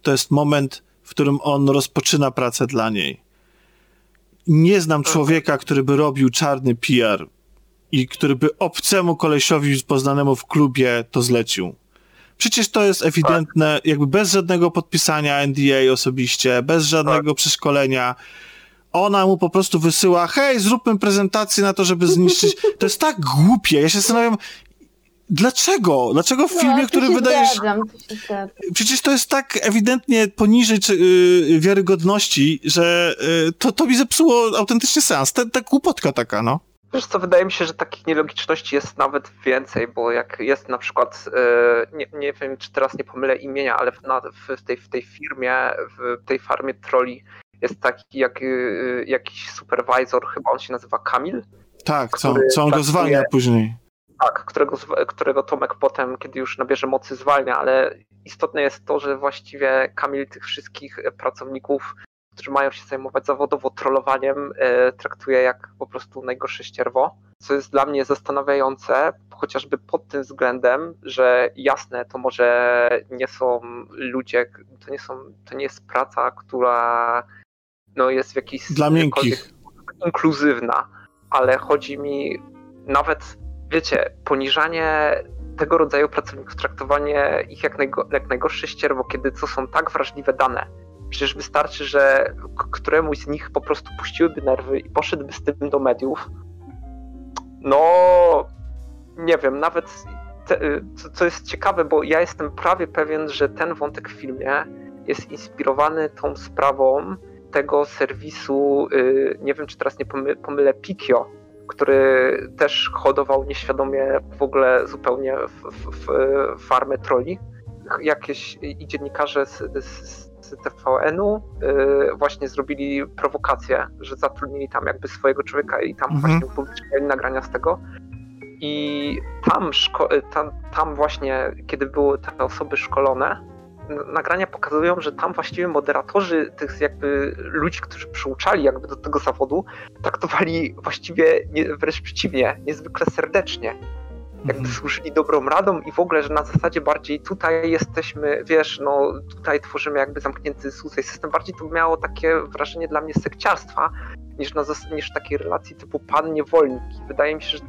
[SPEAKER 2] To jest moment, w którym on rozpoczyna pracę dla niej. Nie znam człowieka, który by robił czarny PR i który by obcemu kolesiowi poznanemu w klubie to zlecił. Przecież to jest ewidentne, jakby bez żadnego podpisania NDA osobiście, bez żadnego tak. przeszkolenia. Ona mu po prostu wysyła, hej, zróbmy prezentację na to, żeby zniszczyć. To jest tak głupie. Ja się zastanawiam, Dlaczego? Dlaczego w no, filmie, który wydaje się... Przecież to jest tak ewidentnie poniżej czy, yy, wiarygodności, że yy, to, to mi zepsuło autentycznie sens. Ta, ta głupotka taka, no.
[SPEAKER 3] Wiesz co, wydaje mi się, że takich nielogiczności jest nawet więcej, bo jak jest na przykład, yy, nie, nie wiem czy teraz nie pomylę imienia, ale w, na, w, tej, w tej firmie, w tej farmie troli jest taki jak, yy, jakiś supervisor, chyba on się nazywa Kamil.
[SPEAKER 2] Tak, co, co on go zwalnia później
[SPEAKER 3] Tak, którego, którego Tomek potem, kiedy już nabierze mocy, zwalnia, ale istotne jest to, że właściwie Kamil tych wszystkich pracowników, którzy mają się zajmować zawodowo trollowaniem, e, traktuje jak po prostu najgorsze ścierwo, co jest dla mnie zastanawiające, chociażby pod tym względem, że jasne, to może nie są ludzie, to nie, są, to nie jest praca, która no, jest w jakiś
[SPEAKER 2] Dla miękkich.
[SPEAKER 3] inkluzywna, ale chodzi mi nawet, wiecie, poniżanie tego rodzaju pracowników, traktowanie ich jak, najgo, jak najgorsze ścierwo, kiedy to są tak wrażliwe dane. Przecież wystarczy, że któremuś z nich po prostu puściłyby nerwy i poszedłby z tym do mediów. No, nie wiem, nawet te, co, co jest ciekawe, bo ja jestem prawie pewien, że ten wątek w filmie jest inspirowany tą sprawą tego serwisu, yy, nie wiem czy teraz nie pomylę, pomylę Pikio, który też hodował nieświadomie w ogóle zupełnie w, w, w farmę troli. Jakieś i dziennikarze z, z, z TVN-u yy, właśnie zrobili prowokację, że zatrudnili tam jakby swojego człowieka i tam
[SPEAKER 2] Mhm.
[SPEAKER 3] właśnie upublicznili nagrania z tego. I tam, tam, tam właśnie, kiedy były te osoby szkolone, nagrania pokazują, że tam właściwie moderatorzy tych jakby ludzi, którzy przyuczali jakby do tego zawodu, traktowali właściwie nie, wręcz przeciwnie, niezwykle serdecznie. Jakby
[SPEAKER 2] Mhm.
[SPEAKER 3] służyli dobrą radą i w ogóle, że na zasadzie bardziej tutaj jesteśmy, wiesz, no tutaj tworzymy jakby zamknięty tutaj system. Bardziej to miało takie wrażenie dla mnie sekciarstwa niż, na niż takiej relacji typu pan-niewolnik. I Wydaje mi się, że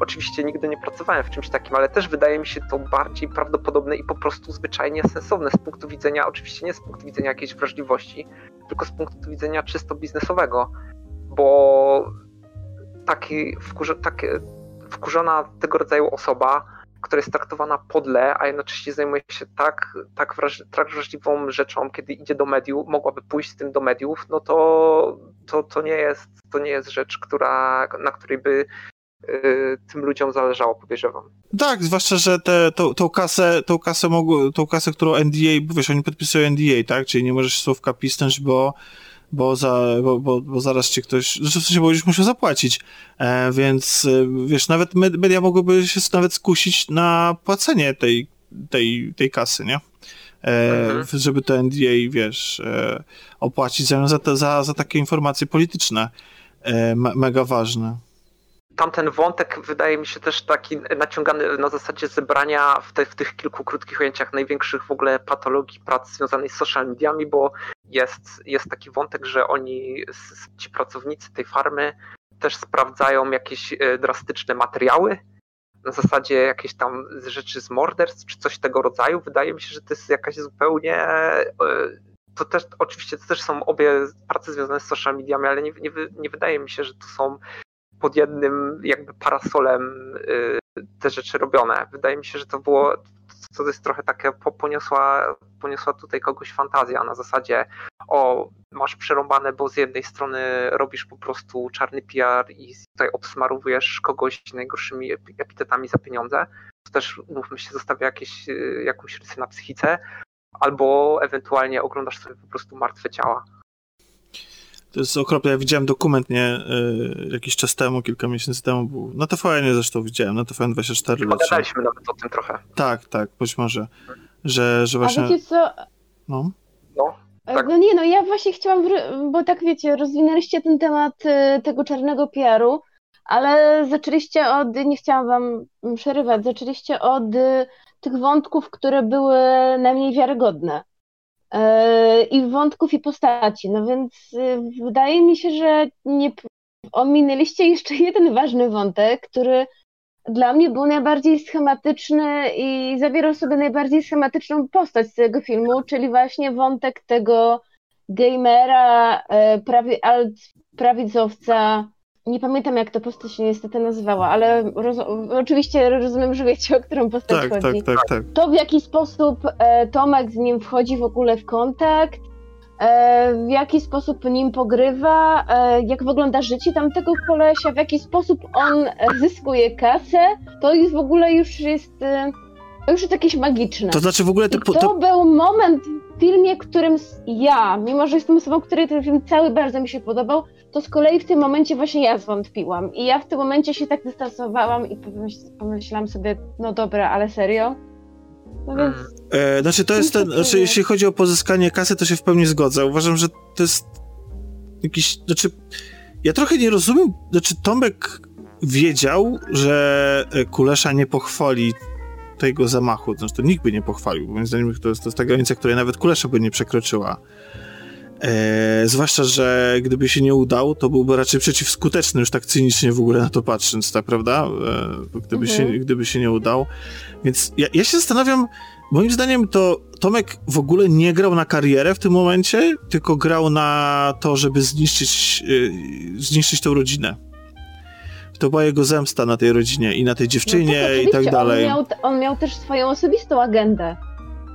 [SPEAKER 3] Oczywiście nigdy nie pracowałem w czymś takim, ale też wydaje mi się to bardziej prawdopodobne i po prostu zwyczajnie sensowne z punktu widzenia, oczywiście nie z punktu widzenia jakiejś wrażliwości, tylko z punktu widzenia czysto biznesowego, bo taki takie wkurzona tego rodzaju osoba, która jest traktowana podle, a jednocześnie zajmuje się tak, tak, wraż, tak wrażliwą rzeczą, kiedy idzie do mediów, mogłaby pójść z tym do mediów, no to, to, to, nie, jest, to nie jest rzecz, która, na której by tym ludziom zależało, podejrzewam.
[SPEAKER 2] Tak, zwłaszcza, że te, tą, tą kasę, tą kasę mogło, tą kasę, którą NDA, wiesz, oni podpisują NDA, tak? Czyli nie możesz słówka pisnąć, bo, bo, za, bo, bo, bo zaraz ci ktoś, znaczy w sensie, bo już musiał zapłacić, e, więc e, wiesz, nawet med- media mogłyby się nawet skusić na płacenie tej, tej, tej kasy, nie? E,
[SPEAKER 3] Mhm.
[SPEAKER 2] Żeby to NDA, wiesz, e, opłacić za, za, za, za takie informacje polityczne, e, me, mega ważne.
[SPEAKER 3] Tamten wątek wydaje mi się też taki naciągany na zasadzie zebrania w, te, w tych kilku krótkich ujęciach największych w ogóle patologii pracy związanej z social mediami, bo jest, jest taki wątek, że oni, ci pracownicy tej farmy też sprawdzają jakieś e, drastyczne materiały, na zasadzie jakieś tam rzeczy z morderstw, czy coś tego rodzaju. Wydaje mi się, że to jest jakaś zupełnie. e, To też, oczywiście, to też są obie prace związane z social mediami, ale nie, nie, nie wydaje mi się, że to są pod jednym jakby parasolem y, te rzeczy robione. Wydaje mi się, że to było, to jest trochę takie, po- poniosła, poniosła tutaj kogoś fantazja na zasadzie o, masz przerąbane, bo z jednej strony robisz po prostu czarny PR i tutaj obsmarowujesz kogoś najgorszymi epi- epitetami za pieniądze. To też, mówmy się, zostawia jakieś, y, jakąś rysę na psychice, albo ewentualnie oglądasz sobie po prostu martwe ciała.
[SPEAKER 2] To jest okropne. Ja widziałem dokument, nie, y, jakiś czas temu, kilka miesięcy temu był. Na TVN zawsze widziałem, na TVN24 leciał.
[SPEAKER 3] Pogadaliśmy nawet o tym trochę.
[SPEAKER 2] Tak, tak, być może. Że, że
[SPEAKER 4] A
[SPEAKER 2] właśnie.
[SPEAKER 4] wiecie co?
[SPEAKER 2] No.
[SPEAKER 4] E,
[SPEAKER 3] Tak.
[SPEAKER 4] No nie, no ja właśnie chciałam, bo tak wiecie, rozwinęliście ten temat e, tego czarnego PR-u, ale zaczęliście od, nie chciałam wam przerywać, zaczęliście od e, tych wątków, które były najmniej wiarygodne. E, I wątków i postaci. No więc e, wydaje mi się, że nie ominęliście jeszcze jeden ważny wątek, który dla mnie był najbardziej schematyczny i zawierał sobie najbardziej schematyczną postać z tego filmu, czyli właśnie wątek tego gamera, e, prawi, alt, prawicowca. Nie pamiętam, jak ta postać się niestety nazywała, ale roz, oczywiście rozumiem, że wiecie, o którą postać
[SPEAKER 2] Tak, tak,
[SPEAKER 4] chodzi.
[SPEAKER 2] tak, tak.
[SPEAKER 4] To, w jaki sposób e, Tomek z nim wchodzi w ogóle w kontakt, e, w jaki sposób nim pogrywa, e, jak wygląda życie tamtego kolesia, w jaki sposób on zyskuje kasę, to jest w ogóle już jest, e, to już jest jakieś magiczne.
[SPEAKER 2] To znaczy w ogóle te,
[SPEAKER 4] to
[SPEAKER 2] to,
[SPEAKER 4] był moment w filmie, którym ja, mimo że jestem osobą, której ten film cały bardzo mi się podobał, to z kolei w tym momencie właśnie ja zwątpiłam. I ja w tym momencie się tak dystansowałam i pomyślałam sobie, no dobra, ale serio?
[SPEAKER 2] No więc... E, znaczy to jest ten, znaczy jeśli chodzi o pozyskanie kasy, to się w pełni zgodzę. Uważam, że to jest jakiś, znaczy ja trochę nie rozumiem, znaczy Tomek wiedział, że Kulesza nie pochwali tego zamachu, znaczy to nikt by nie pochwalił, moim zdaniem to jest, to jest ta granica, której nawet Kulesza by nie przekroczyła. E, zwłaszcza, że gdyby się nie udał, to byłby raczej przeciwskuteczny, już tak cynicznie w ogóle na to patrząc, tak, prawda? E, gdyby, mhm. się, gdyby się nie udał. Więc ja, ja się zastanawiam, moim zdaniem to Tomek w ogóle nie grał na karierę w tym momencie, tylko grał na to, żeby zniszczyć, e, zniszczyć tą rodzinę. To była jego zemsta na tej rodzinie i na tej dziewczynie no tak, i tak dalej.
[SPEAKER 4] On miał, on miał też swoją osobistą agendę.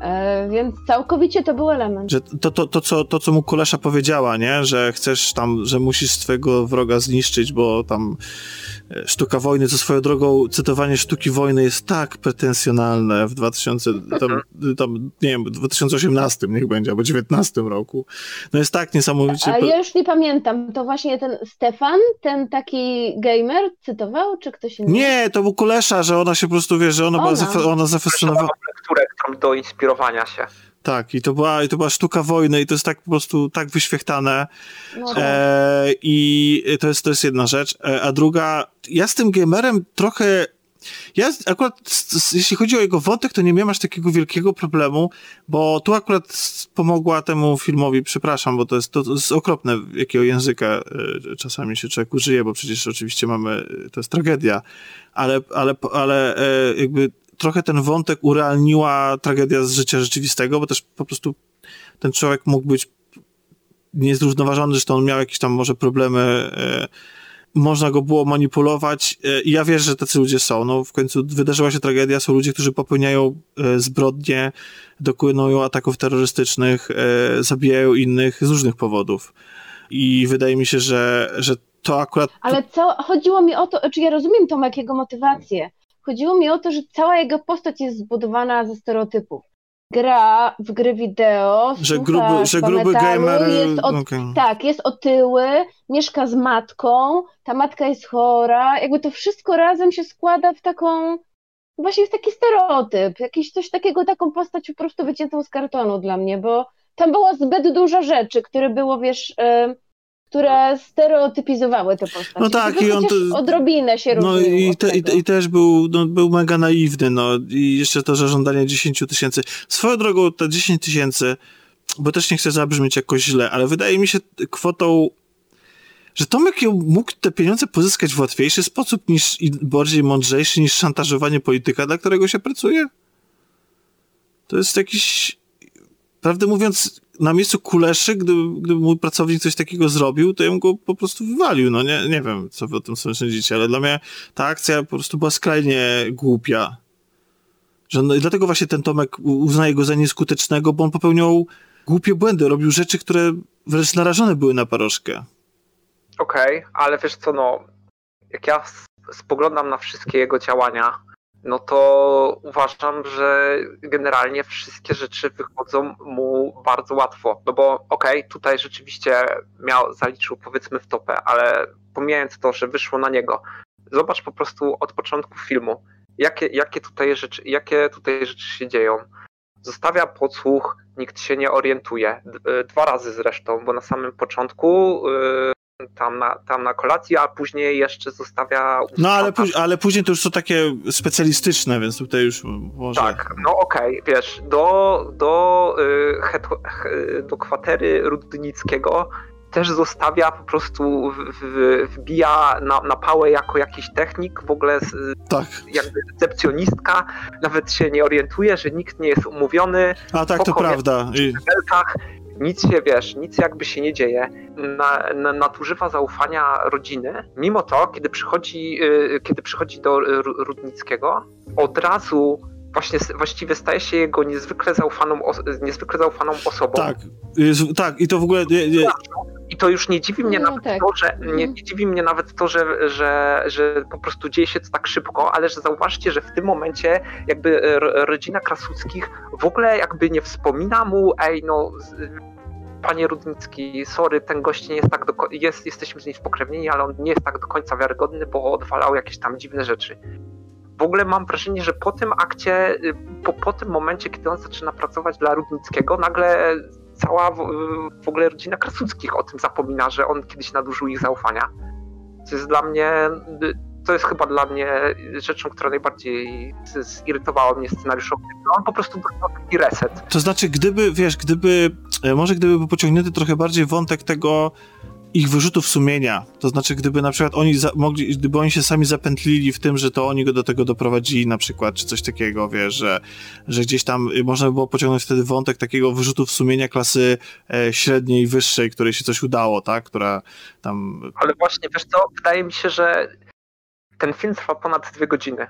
[SPEAKER 4] E, więc całkowicie to był element.
[SPEAKER 2] Że to, to, to, co, to, co mu Kulesza powiedziała, nie? Że chcesz tam, że musisz swojego wroga zniszczyć, bo tam e, sztuka wojny, co swoją drogą cytowanie sztuki wojny jest tak pretensjonalne w 2000, tam, tam, nie wiem, 2018 niech będzie, albo 2019 roku. No jest tak niesamowicie...
[SPEAKER 4] A ja już nie pamiętam, to właśnie ten Stefan, ten taki gamer cytował, czy ktoś inny?
[SPEAKER 2] Nie, to był Kulesza, że ona się po prostu, wie, że ona, ona. była, ona zafascynowała...
[SPEAKER 3] Lekturę, tam do inspirowania się.
[SPEAKER 2] Tak, i to, była, i to była sztuka wojny i to jest tak po prostu tak wyświechtane. No tak. e, I to jest, to jest jedna rzecz. E, a druga, ja z tym gamerem trochę ja akurat, jeśli chodzi o jego wątek, to nie miałem aż takiego wielkiego problemu, bo tu akurat pomogła temu filmowi, przepraszam, bo to jest, to, jest okropne, jakiego języka e, czasami się człowiek użyje, bo przecież oczywiście mamy, to jest tragedia, ale, ale, ale e, jakby trochę ten wątek urealniła tragedia z życia rzeczywistego, bo też po prostu ten człowiek mógł być niezrównoważony, zresztą on miał jakieś tam może problemy, e, można go było manipulować e, i ja wierzę, że tacy ludzie są. No, w końcu wydarzyła się tragedia, są ludzie, którzy popełniają e, zbrodnie, dokonują ataków terrorystycznych, zabijają innych z różnych powodów. I wydaje mi się, że, że to akurat...
[SPEAKER 4] Ale co, chodziło mi o to, czy ja rozumiem tą jakiego motywację, Chodziło mi o to, że cała jego postać jest zbudowana ze stereotypów. Gra w gry wideo,
[SPEAKER 2] że gruby, że gruby gamer.
[SPEAKER 4] Jest od, okay. Tak, jest otyły, mieszka z matką, ta matka jest chora. Jakby to wszystko razem się składa w taką. Właśnie jest taki stereotyp, jakiś coś takiego, taką postać po prostu wyciętą z kartonu dla mnie, bo tam było zbyt dużo rzeczy, które było, wiesz, które stereotypizowały te postacie.
[SPEAKER 2] No tak, i on to,
[SPEAKER 4] odrobinę się
[SPEAKER 2] No i, te, i, i, też był, no, był mega naiwny, no i jeszcze to, że żądanie 10 tysięcy. Swoją drogą te 10 tysięcy, bo też nie chcę zabrzmieć jakoś źle, ale wydaje mi się kwotą że Tomek mógł te pieniądze pozyskać w łatwiejszy sposób niż i bardziej mądrzejszy niż szantażowanie polityka, dla którego się pracuje? To jest jakiś prawdę mówiąc, na miejscu Kuleszy, gdyby, gdyby mój pracownik coś takiego zrobił, to ja bym go po prostu wywalił. No nie, nie wiem, co wy o tym sądzicie, ale dla mnie ta akcja po prostu była skrajnie głupia. Że no, dlatego właśnie ten Tomek uznaje go za nieskutecznego, bo on popełniał głupie błędy, robił rzeczy, które wręcz narażone były na parożkę.
[SPEAKER 3] Okej, okay, ale wiesz co, no, jak ja spoglądam na wszystkie jego działania, no to uważam, że generalnie wszystkie rzeczy wychodzą mu bardzo łatwo. No bo okej, okay, tutaj rzeczywiście miał, zaliczył powiedzmy w topę, ale pomijając to, że wyszło na niego, zobacz po prostu od początku filmu, jakie, jakie, tutaj, rzeczy, jakie tutaj rzeczy się dzieją. Zostawia podsłuch, nikt się nie orientuje. Dwa razy zresztą, bo na samym początku yy, tam na, tam na kolację, a później jeszcze zostawia...
[SPEAKER 2] No ale, póź ale później to już są takie specjalistyczne, więc tutaj już może...
[SPEAKER 3] Tak, no okej, okay, wiesz, do, do, y, do kwatery Rudnickiego też zostawia po prostu, w, w, wbija na, na pałę jako jakiś technik, w ogóle tak. jakby recepcjonistka, nawet się nie orientuje, że nikt nie jest umówiony.
[SPEAKER 2] A tak, to prawda. I
[SPEAKER 3] nic się, wiesz, nic jakby się nie dzieje, na, na, nadużywa zaufania rodziny, mimo to, kiedy przychodzi, yy, kiedy przychodzi do Rudnickiego, od razu właśnie, właściwie staje się jego niezwykle zaufaną, niezwykle zaufaną osobą.
[SPEAKER 2] Tak, tak, i to w ogóle... Nie, nie.
[SPEAKER 3] I to już nie dziwi mnie no, nawet tak. to, że nie, nie, dziwi mnie nawet to, że, że, że po prostu dzieje się to tak szybko, ale że zauważcie, że w tym momencie jakby rodzina Krasuckich w ogóle jakby nie wspomina mu, ej no panie Rudnicki, sorry, ten gość nie jest tak do jest, jesteśmy z nim spokrewnieni, ale on nie jest tak do końca wiarygodny, bo odwalał jakieś tam dziwne rzeczy. W ogóle mam wrażenie, że po tym akcie, y, po, po tym momencie, kiedy on zaczyna pracować dla Rudnickiego, nagle cała w, w ogóle rodzina Krasuckich o tym zapomina, że on kiedyś nadużył ich zaufania. To jest dla mnie to jest chyba dla mnie rzeczą, która najbardziej zirytowała mnie scenariuszowo. No, on po prostu dostał taki reset.
[SPEAKER 2] To znaczy, gdyby, wiesz, gdyby, e, może gdyby był pociągnięty trochę bardziej wątek tego ich wyrzutów sumienia, to znaczy, gdyby na przykład oni za, mogli, gdyby oni się sami zapętlili w tym, że to oni go do tego doprowadzili na przykład, czy coś takiego, wiesz, że, że gdzieś tam można by było pociągnąć wtedy wątek takiego wyrzutów sumienia klasy e, średniej, wyższej, której się coś udało, tak, która tam...
[SPEAKER 3] Ale właśnie, wiesz co, wydaje mi się, że ten film trwa ponad dwie godziny.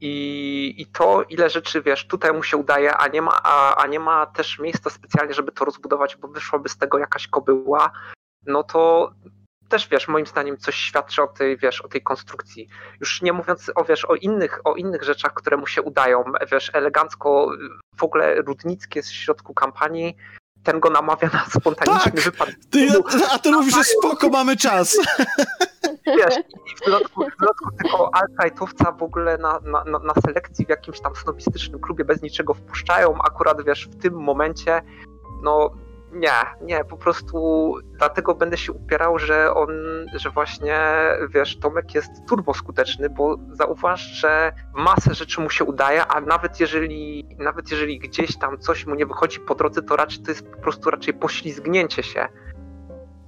[SPEAKER 3] I, I to, ile rzeczy, wiesz, tutaj mu się udaje, a nie, ma, a, a nie ma też miejsca specjalnie, żeby to rozbudować, bo wyszłaby z tego jakaś kobyła, no to też, wiesz, moim zdaniem coś świadczy o tej, wiesz, o tej konstrukcji. Już nie mówiąc o, wiesz, o innych, o innych rzeczach, które mu się udają, wiesz, elegancko, w ogóle Rudnickie z środku kampanii, ten go namawia na spontaniczny tak. wypad.
[SPEAKER 2] Ty, a ty mówisz, że spoko, mamy czas.
[SPEAKER 3] Wiesz, w dodatku, w dodatku tego alt w ogóle na, na, na selekcji w jakimś tam snobistycznym klubie bez niczego wpuszczają, akurat wiesz, w tym momencie, no nie, nie, po prostu dlatego będę się upierał, że on, że właśnie, wiesz, Tomek jest turbo skuteczny, bo zauważ, że masę rzeczy mu się udaje, a nawet jeżeli, nawet jeżeli gdzieś tam coś mu nie wychodzi po drodze, to raczej to jest po prostu raczej poślizgnięcie się.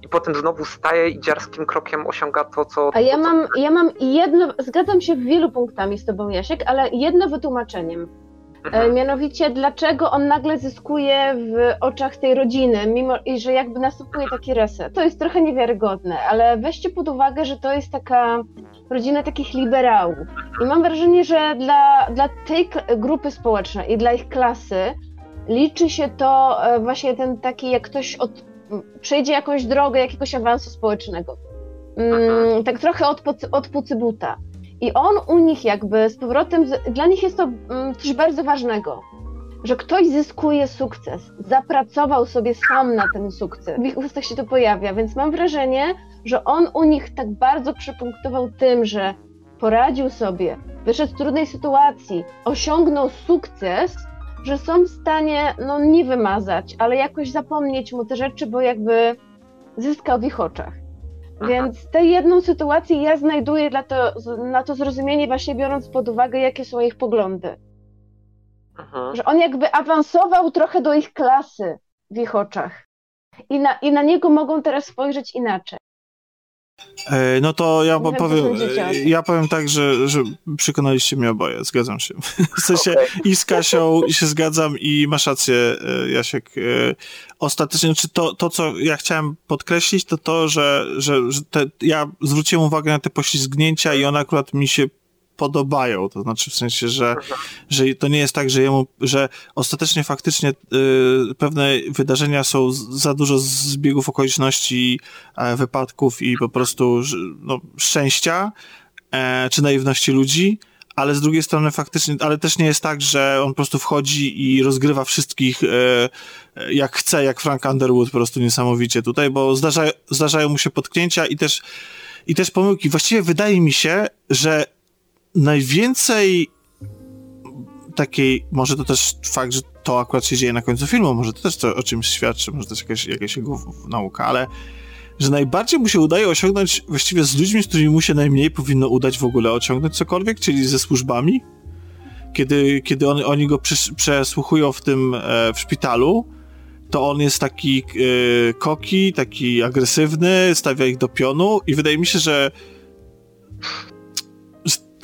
[SPEAKER 3] I potem znowu staje i dziarskim krokiem osiąga to, co.
[SPEAKER 4] A ja, mam, ja mam jedno, zgadzam się w wielu punktami z Tobą, Jasiek, ale jedno wytłumaczeniem Mhm. E, mianowicie, dlaczego on nagle zyskuje w oczach tej rodziny, mimo i że jakby następuje taki reset. To jest trochę niewiarygodne, ale weźcie pod uwagę, że to jest taka rodzina takich liberałów. I mam wrażenie, że dla, dla tej grupy społecznej i dla ich klasy liczy się to e, właśnie ten taki, jak ktoś od, przejdzie jakąś drogę jakiegoś awansu społecznego. Mm, tak trochę od, od pucybuta. I on u nich jakby z powrotem, dla nich jest to mm, coś bardzo ważnego, że ktoś zyskuje sukces, zapracował sobie sam na ten sukces. W ich ustach się to pojawia, więc mam wrażenie, że on u nich tak bardzo przypunktował tym, że poradził sobie, wyszedł z trudnej sytuacji, osiągnął sukces, że są w stanie, no nie wymazać, ale jakoś zapomnieć mu te rzeczy, bo jakby zyskał w ich oczach. Więc tę jedną sytuację ja znajduję dla to, na to zrozumienie, właśnie biorąc pod uwagę, jakie są ich poglądy. Aha. Że on jakby awansował trochę do ich klasy w ich oczach. I na, i na niego mogą teraz spojrzeć inaczej.
[SPEAKER 2] E, no to ja powiem, e, ja powiem tak, że, że przekonaliście mnie oboje, zgadzam się. W sensie okay. i z Kasią się zgadzam i masz rację, e, Jasiek. Ostatecznie, czy to, to, co ja chciałem podkreślić, to to, że, że, że te, ja zwróciłem uwagę na te poślizgnięcia i one akurat mi się podobają, to znaczy w sensie, że, że to nie jest tak, że jemu, że ostatecznie faktycznie y, pewne wydarzenia są za dużo zbiegów okoliczności, e, wypadków i po prostu no, szczęścia e, czy naiwności ludzi, ale z drugiej strony faktycznie, ale też nie jest tak, że on po prostu wchodzi i rozgrywa wszystkich e, jak chce, jak Frank Underwood po prostu niesamowicie tutaj, bo zdarza, zdarzają mu się potknięcia i też i też pomyłki. Właściwie wydaje mi się, że najwięcej takiej, może to też fakt, że to akurat się dzieje na końcu filmu, może to też to o czymś świadczy, może to jest jakaś, jakaś jego nauka, ale że najbardziej mu się udaje osiągnąć właściwie z ludźmi, z którymi mu się najmniej powinno udać w ogóle osiągnąć cokolwiek, czyli ze służbami. Kiedy, kiedy on, oni go przesłuchują w tym e, w szpitalu, to on jest taki e, koki, taki agresywny, stawia ich do pionu i wydaje mi się, że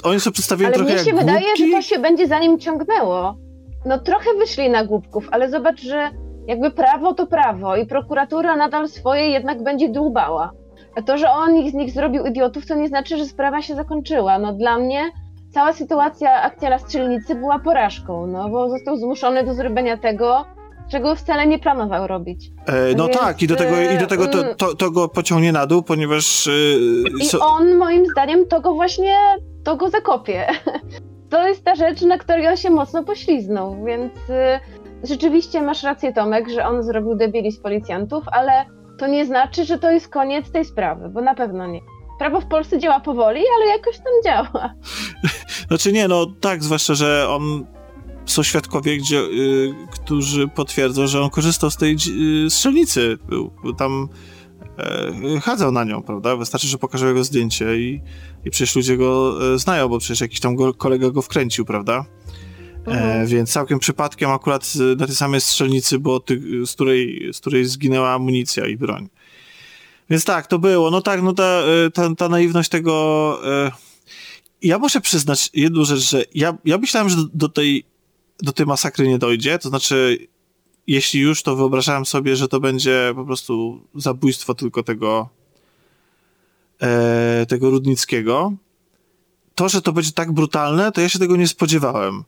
[SPEAKER 2] oni są przedstawieni
[SPEAKER 4] ale
[SPEAKER 2] trochę
[SPEAKER 4] mnie się wydaje, głupki. że to się będzie za nim ciągnęło. No trochę wyszli na głupków, ale zobacz, że jakby prawo to prawo i prokuratura nadal swoje jednak będzie dłubała. A to, że on ich z nich zrobił idiotów, to nie znaczy, że sprawa się zakończyła. No dla mnie cała sytuacja, akcja na strzelnicy była porażką, no bo został zmuszony do zrobienia tego, czego wcale nie planował robić.
[SPEAKER 2] E, no Więc, tak, i do tego, i do tego to, mm. to, to go pociągnie na dół, ponieważ...
[SPEAKER 4] E, so... I on moim zdaniem to go właśnie, to go zakopie. To jest ta rzecz, na której on się mocno pośliznął, więc... E, rzeczywiście masz rację, Tomek, że on zrobił debili z policjantów, ale to nie znaczy, że to jest koniec tej sprawy, bo na pewno nie. Prawo w Polsce działa powoli, ale jakoś tam działa.
[SPEAKER 2] Znaczy nie, no tak, zwłaszcza, że on są świadkowie, gdzie, y, którzy potwierdzą, że on korzystał z tej y, strzelnicy. Był, był tam y, chadzał na nią, prawda? Wystarczy, że pokaże jego zdjęcie i, i przecież ludzie go e, znają, bo przecież jakiś tam go, kolega go wkręcił, prawda? E, mhm. więc całkiem przypadkiem akurat na tej samej strzelnicy było, ty, z, której, z której zginęła amunicja i broń. Więc tak, to było. No tak, no ta, e, ta, ta naiwność tego... Ja muszę przyznać jedną rzecz, że ja, ja myślałem, że do, do tej do tej masakry nie dojdzie. To znaczy, jeśli już, to wyobrażałem sobie, że to będzie po prostu zabójstwo tylko tego e, tego Rudnickiego. To, że to będzie tak brutalne, to ja się tego nie spodziewałem.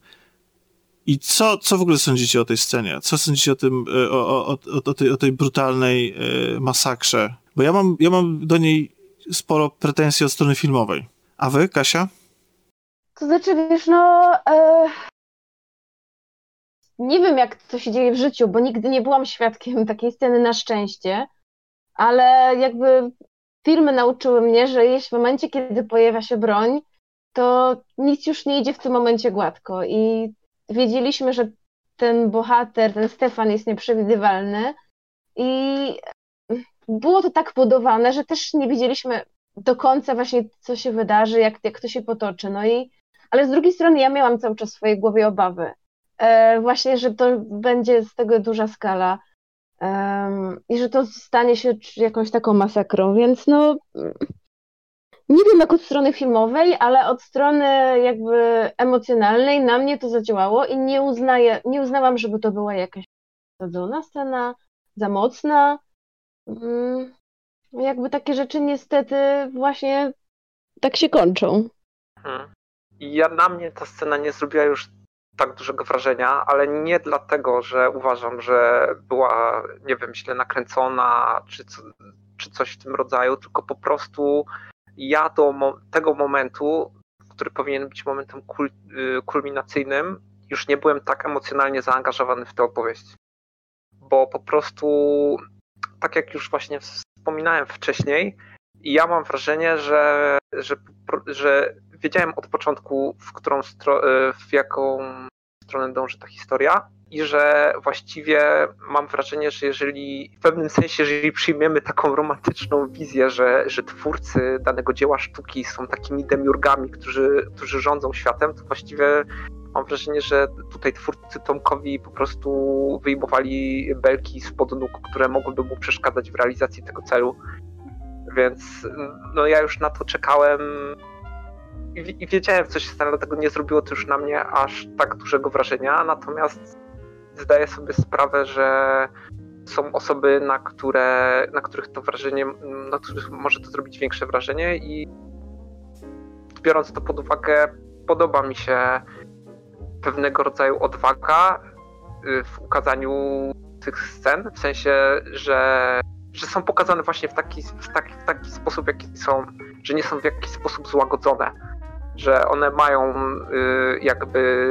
[SPEAKER 2] I co, co w ogóle sądzicie o tej scenie? Co sądzicie o tym, e, o, o, o, o, tej, o tej brutalnej e, masakrze? Bo ja mam, ja mam do niej sporo pretensji od strony filmowej. A wy, Kasia?
[SPEAKER 4] To znaczy, wiesz, no, e, nie wiem, jak to się dzieje w życiu, bo nigdy nie byłam świadkiem takiej sceny na szczęście, ale jakby filmy nauczyły mnie, że jeśli w momencie, kiedy pojawia się broń, to nic już nie idzie w tym momencie gładko. I wiedzieliśmy, że ten bohater, ten Stefan jest nieprzewidywalny i było to tak budowane, że też nie wiedzieliśmy do końca właśnie, co się wydarzy, jak, jak to się potoczy. No i, ale z drugiej strony ja miałam cały czas w swojej głowie obawy. E, właśnie, że to będzie z tego duża skala i że to stanie się jakąś taką masakrą, więc no nie wiem jak od strony filmowej, ale od strony jakby emocjonalnej na mnie to zadziałało i nie uznaję, nie uznałam, żeby to była jakaś zadzona scena, za mocna. Mm, jakby takie rzeczy niestety właśnie tak się kończą.
[SPEAKER 3] Hmm. Ja na mnie ta scena nie zrobiła już tak dużego wrażenia, ale nie dlatego, że uważam, że była, nie wiem, źle nakręcona czy, czy coś w tym rodzaju, tylko po prostu ja do mo tego momentu, który powinien być momentem kul y, kulminacyjnym, już nie byłem tak emocjonalnie zaangażowany w tę opowieść. Bo po prostu, tak jak już właśnie wspominałem wcześniej, ja mam wrażenie, że, że, że wiedziałem od początku, w którą stronę, w jaką stronę dąży ta historia i że właściwie mam wrażenie, że jeżeli w pewnym sensie, jeżeli przyjmiemy taką romantyczną wizję, że, że twórcy danego dzieła sztuki są takimi demiurgami, którzy, którzy rządzą światem, to właściwie mam wrażenie, że tutaj twórcy Tomkowi po prostu wyjmowali belki spod nóg, które mogłyby mu przeszkadzać w realizacji tego celu. Więc no ja już na to czekałem i, wiedziałem, co się stanie, dlatego nie zrobiło to już na mnie aż tak dużego wrażenia. Natomiast zdaję sobie sprawę, że są osoby, na, które, na których to wrażenie, na których może to zrobić większe wrażenie i biorąc to pod uwagę, podoba mi się pewnego rodzaju odwaga y, w ukazaniu tych scen, w sensie, że, że są pokazane właśnie w taki, w, taki, w taki sposób, jaki są, że nie są w jakiś sposób złagodzone że one mają y, jakby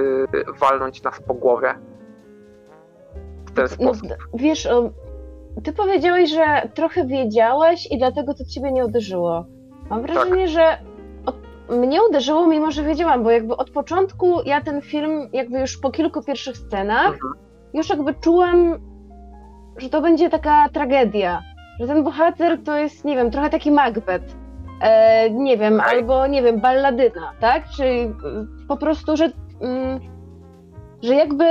[SPEAKER 3] walnąć nas po głowie w ten sposób.
[SPEAKER 4] Wiesz, ty powiedziałeś, że trochę wiedziałeś i dlatego to ciebie nie uderzyło. Mam wrażenie, tak. że od, mnie uderzyło, mimo że wiedziałam, bo jakby od początku ja ten film, jakby już po kilku pierwszych scenach, mhm. już jakby czułam, że to będzie taka tragedia. Że ten bohater to jest, nie wiem, trochę taki Macbeth e, nie wiem, albo nie wiem, balladyna, tak? Czyli e, po prostu, że, mm, że jakby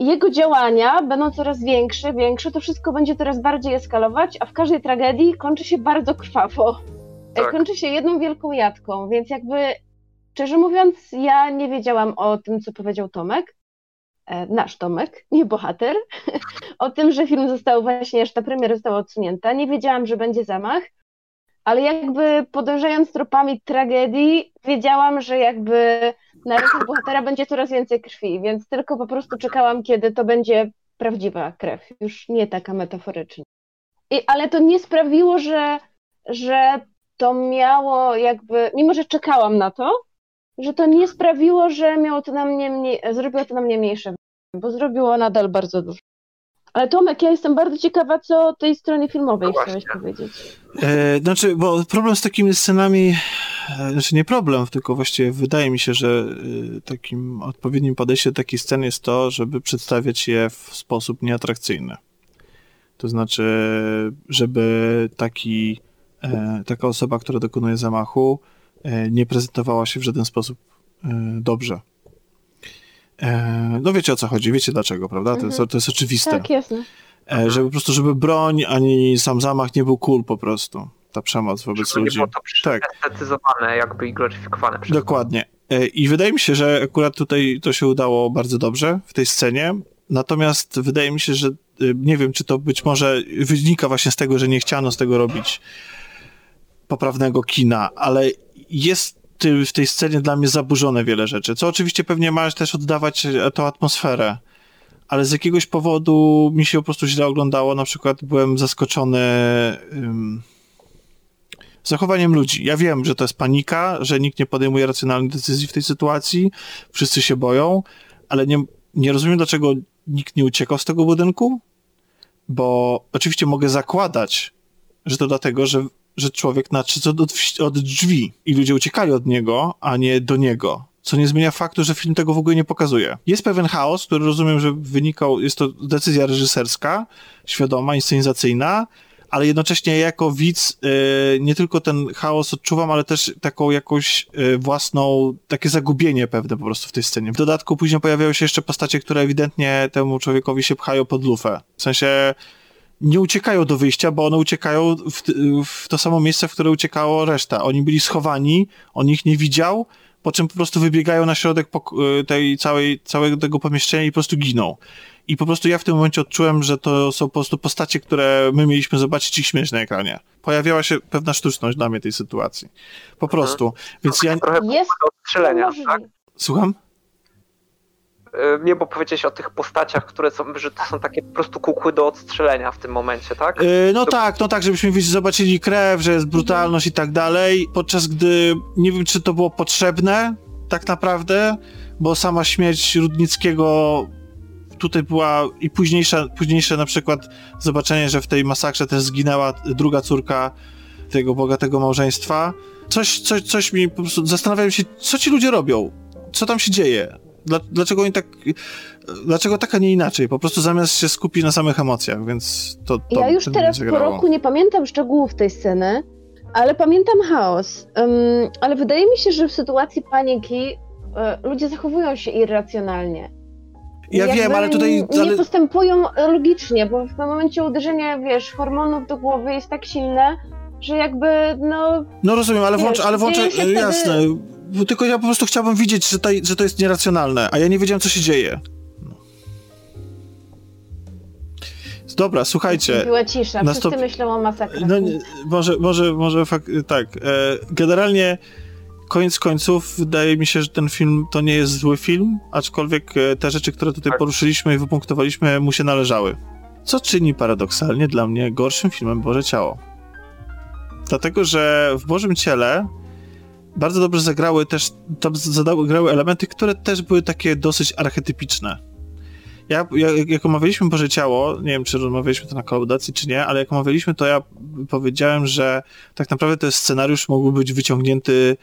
[SPEAKER 4] jego działania będą coraz większe, większe, to wszystko będzie coraz bardziej eskalować, a w każdej tragedii kończy się bardzo krwawo. E, tak. Kończy się jedną wielką jatką, więc jakby szczerze mówiąc, ja nie wiedziałam o tym, co powiedział Tomek, e, nasz Tomek, nie bohater, o tym, że film został właśnie, że ta premiera została odsunięta. Nie wiedziałam, że będzie zamach ale jakby podążając tropami tragedii, wiedziałam, że jakby na rękach bohatera będzie coraz więcej krwi, więc tylko po prostu czekałam, kiedy to będzie prawdziwa krew, już nie taka metaforyczna. I, ale to nie sprawiło, że, że to miało jakby, mimo że czekałam na to, że to nie sprawiło, że miało to na mnie mniej, zrobiło to na mnie mniejsze. bo zrobiło nadal bardzo dużo. Ale Tomek, ja jestem bardzo ciekawa, co o tej stronie filmowej
[SPEAKER 3] No
[SPEAKER 4] chciałeś powiedzieć.
[SPEAKER 2] E, znaczy, bo problem z takimi scenami, e, znaczy nie problem, tylko właściwie wydaje mi się, że e, takim odpowiednim podejściem do takiej sceny jest to, żeby przedstawiać je w sposób nieatrakcyjny. To znaczy, żeby taki, e, taka osoba, która dokonuje zamachu, e, nie prezentowała się w żaden sposób e, dobrze. E, no wiecie o co chodzi, wiecie dlaczego, prawda? To, jest, to jest oczywiste.
[SPEAKER 4] Tak, jasne.
[SPEAKER 2] E, żeby po prostu, żeby broń ani sam zamach nie był cool po prostu. Ta przemoc wobec
[SPEAKER 3] Żeby nie
[SPEAKER 2] ludzi.
[SPEAKER 3] było to
[SPEAKER 2] Tak.
[SPEAKER 3] estetyzowane jakby i gloryfikowane. przez-
[SPEAKER 2] Dokładnie. E, I wydaje mi się, że akurat tutaj to się udało bardzo dobrze w tej scenie. Natomiast wydaje mi się, że e, nie wiem, czy to być może wynika właśnie z tego, że nie chciano z tego robić poprawnego kina, ale jest ty- w tej scenie dla mnie zaburzone wiele rzeczy, co oczywiście pewnie ma też oddawać e, tą atmosferę. Ale z jakiegoś powodu mi się po prostu źle oglądało. Na przykład byłem zaskoczony ym, zachowaniem ludzi. Ja wiem, że to jest panika, że nikt nie podejmuje racjonalnych decyzji w tej sytuacji, wszyscy się boją, ale nie, nie rozumiem, dlaczego nikt nie uciekał z tego budynku, bo oczywiście mogę zakładać, że to dlatego, że, że człowiek nadszedł od, od drzwi i ludzie uciekali od niego, a nie do niego. Co nie zmienia faktu, że film tego w ogóle nie pokazuje. Jest pewien chaos, który rozumiem, że wynikał, jest to decyzja reżyserska, świadoma, inscenizacyjna, ale jednocześnie ja jako widz y, nie tylko ten chaos odczuwam, ale też taką jakąś y, własną, takie zagubienie pewne po prostu w tej scenie. W dodatku później pojawiają się jeszcze postacie, które ewidentnie temu człowiekowi się pchają pod lufę. W sensie nie uciekają do wyjścia, bo one uciekają w, w to samo miejsce, w które uciekało reszta. Oni byli schowani, on ich nie widział, po czym po prostu wybiegają na środek pok- tej całej, całego tego pomieszczenia i po prostu giną. I po prostu ja w tym momencie odczułem, że to są po prostu postacie, które my mieliśmy zobaczyć ich śmierć na ekranie. Pojawiała się pewna sztuczność dla mnie tej sytuacji. Po prostu. Więc ja...
[SPEAKER 3] Trochę
[SPEAKER 4] Jest
[SPEAKER 3] strzelenia, tak?
[SPEAKER 2] Słucham?
[SPEAKER 3] Y, Nie, bo powiedziałeś o tych postaciach, które są, że to są takie po prostu kukły do odstrzelenia w tym momencie, tak?
[SPEAKER 2] Yy, no tak, no tak, żebyśmy zobaczyli krew, że jest brutalność i tak dalej, podczas gdy nie wiem, czy to było potrzebne tak naprawdę, bo sama śmierć Rudnickiego tutaj była i późniejsza, późniejsze na przykład zobaczenie, że w tej masakrze też zginęła druga córka tego bogatego małżeństwa. Coś, coś, coś mi po prostu zastanawiałem się, co ci ludzie robią? Co tam się dzieje? Dla, dlaczego oni tak. Dlaczego tak, a nie inaczej? Po prostu zamiast się skupić na samych emocjach, więc to. to
[SPEAKER 4] Ja już teraz po roku nie pamiętam szczegółów tej sceny, ale pamiętam chaos. Ym, ale wydaje mi się, że w sytuacji paniki e, ludzie zachowują się irracjonalnie.
[SPEAKER 2] Ja
[SPEAKER 4] Jakby
[SPEAKER 2] wiem, ale tutaj.
[SPEAKER 4] Nie
[SPEAKER 2] Ale,
[SPEAKER 4] postępują logicznie, bo w momencie uderzenia, wiesz, hormonów do głowy jest tak silne, że jakby, no,
[SPEAKER 2] no rozumiem, ale włącz, ale
[SPEAKER 4] wtedy-
[SPEAKER 2] Jasne. Bo Tylko ja po prostu chciałbym widzieć, że to, że to jest nieracjonalne, a ja nie wiedziałem, co się dzieje. No. Dobra, słuchajcie.
[SPEAKER 4] była cisza.
[SPEAKER 2] na
[SPEAKER 4] Wszyscy
[SPEAKER 2] stop-
[SPEAKER 4] myślą o masakrach.
[SPEAKER 2] No, nie, może, może, może fak, tak. E, generalnie koniec końców wydaje mi się, że ten film to nie jest zły film, aczkolwiek e, te rzeczy, które tutaj
[SPEAKER 3] Tak.
[SPEAKER 2] poruszyliśmy i wypunktowaliśmy, mu się należały. Co czyni paradoksalnie dla mnie gorszym filmem Boże Ciało. Dlatego, że w Bożym Ciele bardzo dobrze zagrały też, tam zadały, grały elementy, które też były takie dosyć archetypiczne. Ja, ja, jak omawialiśmy Boże Ciało, nie wiem, czy rozmawialiśmy to na kolaudacji, czy nie, ale jak omawialiśmy, to ja powiedziałem, że tak naprawdę ten scenariusz mógłby być wyciągnięty,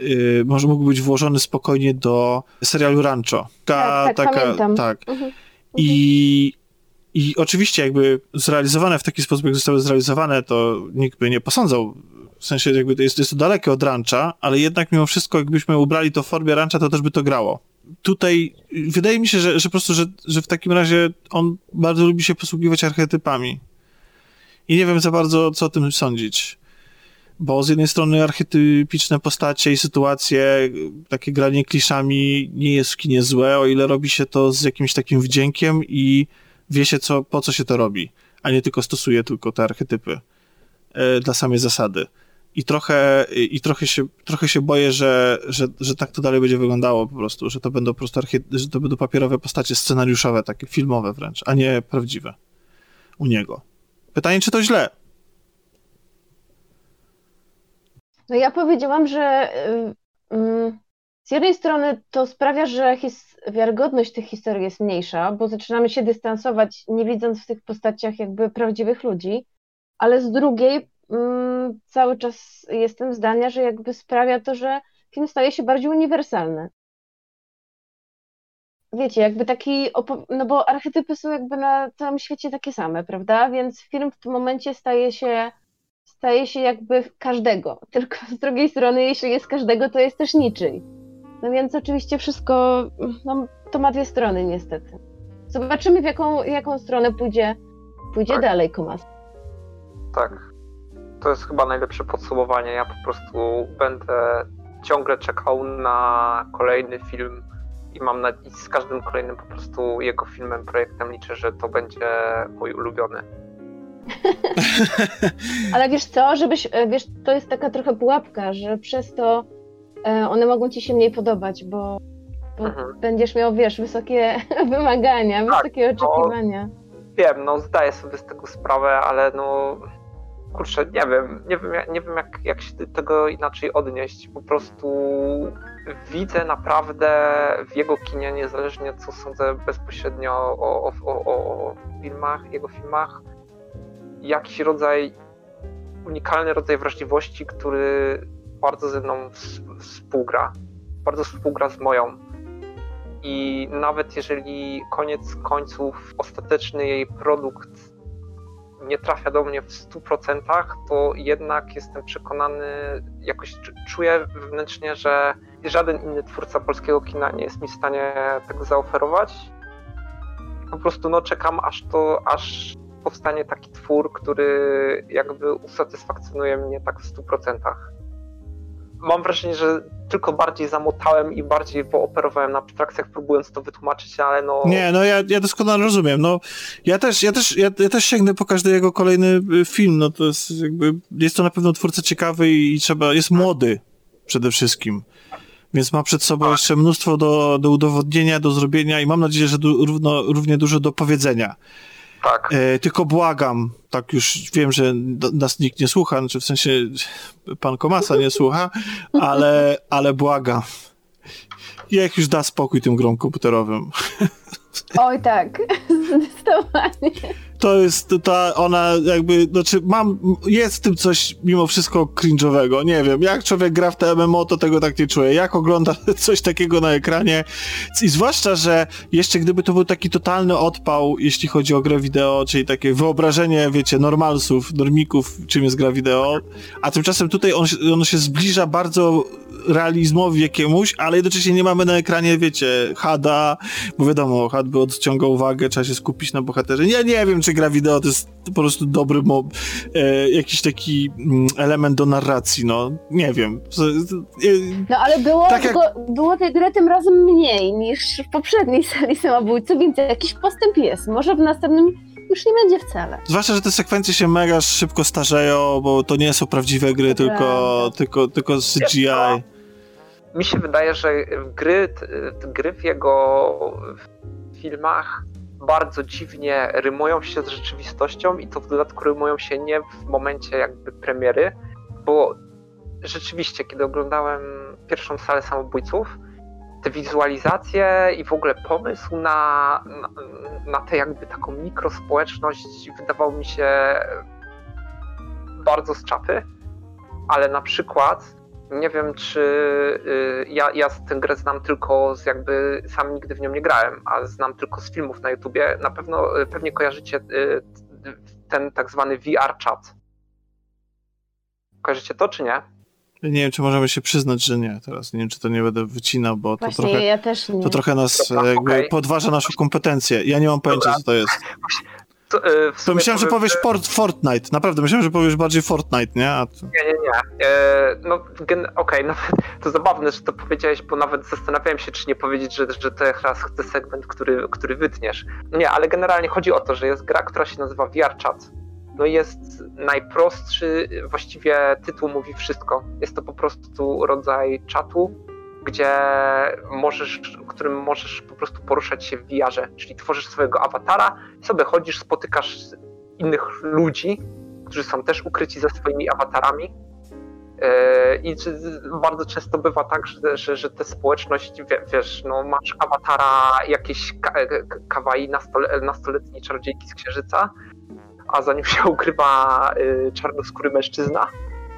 [SPEAKER 2] yy, może mógłby być włożony spokojnie do serialu Rancho. Taka,
[SPEAKER 4] Tak, tak, pamiętam.
[SPEAKER 2] tak.
[SPEAKER 4] Mhm.
[SPEAKER 2] I, I oczywiście jakby zrealizowane w taki sposób, jak zostały zrealizowane, to nikt by nie posądzał. W sensie jakby jest, jest to dalekie od rancha, ale jednak mimo wszystko jakbyśmy ubrali to w formie rancha, to też by to grało. Tutaj wydaje mi się, że, że po prostu, że, że w takim razie on bardzo lubi się posługiwać archetypami. I nie wiem za bardzo, co o tym sądzić. Bo z jednej strony archetypiczne postacie i sytuacje, takie granie kliszami nie jest w kinie złe, o ile robi się to z jakimś takim wdziękiem i wie się, co, po co się to robi, a nie tylko stosuje tylko te archetypy e, dla samej zasady. I trochę, i trochę, się, trochę się boję, że, że, że tak to dalej będzie wyglądało po prostu, że to będą po prostu że to będą papierowe postacie scenariuszowe, takie filmowe wręcz, a nie prawdziwe u niego. Pytanie, czy to źle?
[SPEAKER 4] No ja powiedziałam, że y, y, z jednej strony to sprawia, że his, wiarygodność tych historii jest mniejsza, bo zaczynamy się dystansować, nie widząc w tych postaciach jakby prawdziwych ludzi, ale z drugiej mm, cały czas jestem zdania, że jakby sprawia to, że film staje się bardziej uniwersalny. Wiecie, jakby taki, no bo archetypy są jakby na całym świecie takie same, prawda? Więc film w tym momencie staje się, staje się jakby każdego. Tylko z drugiej strony, jeśli jest każdego, to jest też niczyj. No więc oczywiście wszystko, no, to ma dwie strony niestety. Zobaczymy, w jaką, jaką stronę pójdzie, pójdzie tak. dalej Komas.
[SPEAKER 3] Tak. To jest chyba najlepsze podsumowanie. Ja po prostu będę ciągle czekał na kolejny film i mam na, i z każdym kolejnym po prostu jego filmem, projektem liczę, że to będzie mój ulubiony.
[SPEAKER 4] Ale wiesz co, żebyś, e, wiesz, to jest taka trochę pułapka, że przez to e, one mogą ci się mniej podobać, bo, bo mhm. będziesz miał, wiesz, wysokie wymagania, tak, wysokie oczekiwania.
[SPEAKER 3] No, wiem, no zdaję sobie z tego sprawę, ale no kurczę, nie wiem, nie wiem, nie wiem jak, jak się tego inaczej odnieść. Po prostu widzę naprawdę w jego kinie, niezależnie co sądzę bezpośrednio o, o, o, o filmach, jego filmach, jakiś rodzaj, unikalny rodzaj wrażliwości, który bardzo ze mną współgra, bardzo współgra z moją. I nawet jeżeli koniec końców ostateczny jej produkt nie trafia do mnie w 100%, to jednak jestem przekonany, jakoś czuję wewnętrznie, że żaden inny twórca polskiego kina nie jest mi w stanie tego zaoferować. Po prostu no, czekam, aż to, aż powstanie taki twór, który jakby usatysfakcjonuje mnie tak w 100% mam wrażenie, że tylko bardziej zamotałem i bardziej pooperowałem na abstrakcjach, próbując to wytłumaczyć, ale no...
[SPEAKER 2] Nie, no ja, ja doskonale rozumiem. No, ja też, ja też, ja, ja też sięgnę po każdy jego kolejny y, film, no to jest jakby, jest to na pewno twórca ciekawy i, i trzeba, jest młody przede wszystkim. Więc ma przed sobą jeszcze mnóstwo do, do udowodnienia, do zrobienia i mam nadzieję, że du, równo, równie dużo do powiedzenia.
[SPEAKER 3] Tak.
[SPEAKER 2] E, tylko błagam, tak już wiem, że nas nikt nie słucha, znaczy w sensie pan Komasa nie słucha, ale, ale błagam. Niech już da spokój tym grom komputerowym.
[SPEAKER 4] Oj tak, zdecydowanie
[SPEAKER 2] to jest ta, ona jakby, znaczy mam, jest w tym coś mimo wszystko cringe'owego, nie wiem, jak człowiek gra w te MMO, to tego tak nie czuje, jak ogląda coś takiego na ekranie. I zwłaszcza, że jeszcze gdyby to był taki totalny odpał, jeśli chodzi o grę wideo, czyli takie wyobrażenie, wiecie, normalsów, normików, czym jest gra wideo, a tymczasem tutaj on, on się zbliża bardzo realizmowi jakiemuś, ale jednocześnie nie mamy na ekranie, wiecie, HADa, bo wiadomo, HUD by odciągał uwagę, trzeba się skupić na bohaterze. Ja nie wiem, czy gra wideo to jest po prostu dobry mob, e, jakiś taki mm, element do narracji, no, nie wiem.
[SPEAKER 4] E, no ale było, tak jak... było tej gry tym razem mniej niż w poprzedniej serii samobójcy, więc jakiś postęp jest. Może w następnym już nie będzie wcale.
[SPEAKER 2] Zwłaszcza, że te sekwencje się mega szybko starzeją, bo to nie są prawdziwe gry, tylko, tylko, tylko CGI
[SPEAKER 3] mi się wydaje, że gry, gry w jego filmach bardzo dziwnie rymują się z rzeczywistością i to w dodatku rymują się nie w momencie jakby premiery, bo rzeczywiście, kiedy oglądałem pierwszą salę samobójców, te wizualizacje i w ogóle pomysł na, na, na tę jakby taką mikrospołeczność wydawał mi się bardzo z czapy, ale na przykład nie wiem, czy y, ja, ja tę grę znam tylko z jakby, sam nigdy w nią nie grałem, a znam tylko z filmów na YouTubie. Na pewno, y, pewnie kojarzycie y, ten tak zwany VR chat. Kojarzycie to, czy nie?
[SPEAKER 2] Nie wiem, czy możemy się przyznać, że nie teraz. Nie wiem, czy to nie będę wycinał, bo
[SPEAKER 4] Właśnie,
[SPEAKER 2] to trochę,
[SPEAKER 4] ja też nie.
[SPEAKER 2] to trochę nas Dobra, jakby okay. podważa naszą kompetencję. Ja nie mam pojęcia, Dobra. co to jest.
[SPEAKER 3] To,
[SPEAKER 2] to myślałem, że powiesz port, Fortnite. Naprawdę, myślałem, że powiesz bardziej Fortnite, nie? A
[SPEAKER 3] to... Nie, nie, nie. Yy, no, okej, okay, no, to zabawne, że to powiedziałeś, bo nawet zastanawiałem się, czy nie powiedzieć, że, że to teraz chcę segment, który, który wytniesz. No nie, ale generalnie chodzi o to, że jest gra, która się nazywa VR Chat. No jest najprostszy, właściwie tytuł mówi wszystko. Jest to po prostu rodzaj czatu, gdzie możesz, którym możesz po prostu poruszać się w VR-ze, czyli tworzysz swojego awatara, sobie chodzisz, spotykasz innych ludzi, którzy są też ukryci ze swoimi awatarami E, I bardzo często bywa tak, że, że, że te społeczność, wiesz, no masz awatara jakiejś kawaii nastoletniej czarodziejki z księżyca, a za nim się ukrywa y, czarnoskóry mężczyzna.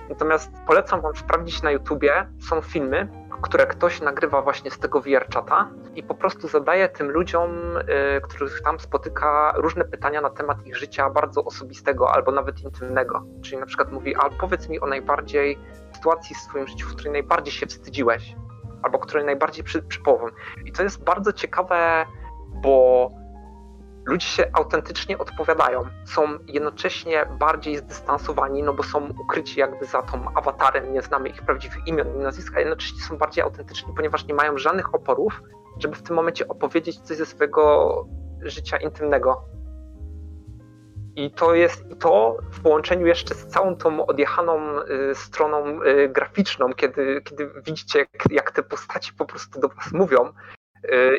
[SPEAKER 3] Natomiast polecam wam sprawdzić na YouTubie, są filmy, które ktoś nagrywa właśnie z tego VRChata i po prostu zadaje tym ludziom, y, których tam spotyka, różne pytania na temat ich życia bardzo osobistego albo nawet intymnego. Czyli na przykład mówi, a powiedz mi o najbardziej sytuacji w swoim życiu, w której najbardziej się wstydziłeś, albo której najbardziej przy. I to jest bardzo ciekawe, bo ludzie się autentycznie odpowiadają. Są jednocześnie bardziej zdystansowani, no bo są ukryci jakby za tą awatarem, nie znamy ich prawdziwych imion i nazwisk, a jednocześnie są bardziej autentyczni, ponieważ nie mają żadnych oporów, żeby w tym momencie opowiedzieć coś ze swojego życia intymnego. I to jest to w połączeniu jeszcze z całą tą odjechaną y, stroną y, graficzną, kiedy, kiedy widzicie, jak, te postaci po prostu do was mówią,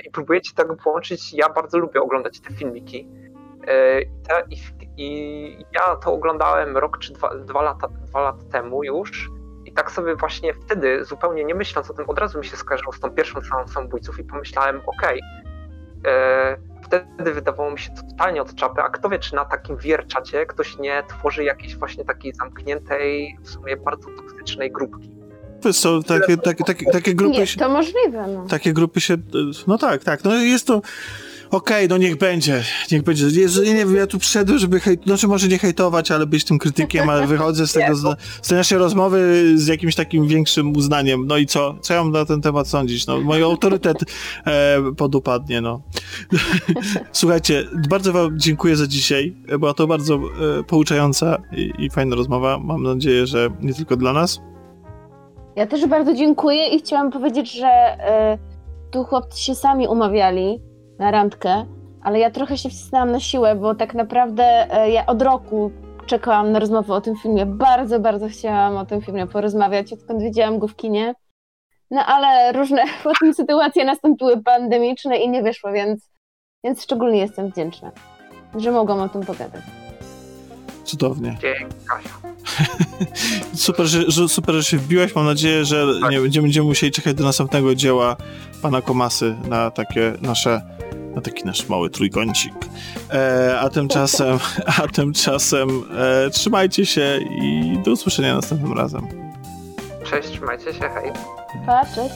[SPEAKER 3] i próbujecie tego połączyć. Ja bardzo lubię oglądać te filmiki. Y, I, i ja to oglądałem rok czy dwa, dwa, lata, dwa lata temu już. I tak sobie właśnie wtedy, zupełnie nie myśląc o tym, od razu mi się skojarzyło z tą pierwszą całą samobójców i pomyślałem, okej, okay, wtedy wydawało mi się to totalnie od czapy, a kto wie, czy na takim wierczacie ktoś nie tworzy jakiejś właśnie takiej zamkniętej, w sumie bardzo toksycznej grupki.
[SPEAKER 2] Są takie, takie, takie, takie grupy.
[SPEAKER 4] Jest to możliwe. No.
[SPEAKER 2] Takie grupy się. No tak, tak. No jest to. Okej, okay, no niech będzie, niech będzie. Jezu, nie wiem, ja tu przyszedłem, żeby hejt... znaczy może nie hejtować, ale być tym krytykiem, ale wychodzę z tego, z, z tej naszej rozmowy z jakimś takim większym uznaniem. No i co? Co ja mam na ten temat sądzić? No, mój autorytet e, podupadnie, no. Słuchajcie, bardzo wam dziękuję za dzisiaj. Była to bardzo e, pouczająca i, i fajna rozmowa. Mam nadzieję, że nie tylko dla nas.
[SPEAKER 4] Ja też bardzo dziękuję i chciałam powiedzieć, że y, tu chłopcy się sami umawiali na randkę, ale ja trochę się wcisnęłam na siłę, bo tak naprawdę y, ja od roku czekałam na rozmowę o tym filmie. Bardzo, bardzo chciałam o tym filmie porozmawiać, odkąd widziałam go w kinie. No ale różne potem sytuacje nastąpiły pandemiczne i nie wyszło, więc, więc szczególnie jestem wdzięczna, że mogłam o tym pogadać.
[SPEAKER 2] Cudownie.
[SPEAKER 3] Dzięki, Kasia.
[SPEAKER 2] super, że, że, super, że się wbiłaś. Mam nadzieję, że tak. nie będziemy, będziemy musieli czekać do następnego dzieła pana Komasy na takie nasze na taki nasz mały trójkącik. E, a tymczasem, a tymczasem e, trzymajcie się i do usłyszenia następnym razem.
[SPEAKER 3] Cześć, trzymajcie się, hej.
[SPEAKER 4] Pa, cześć.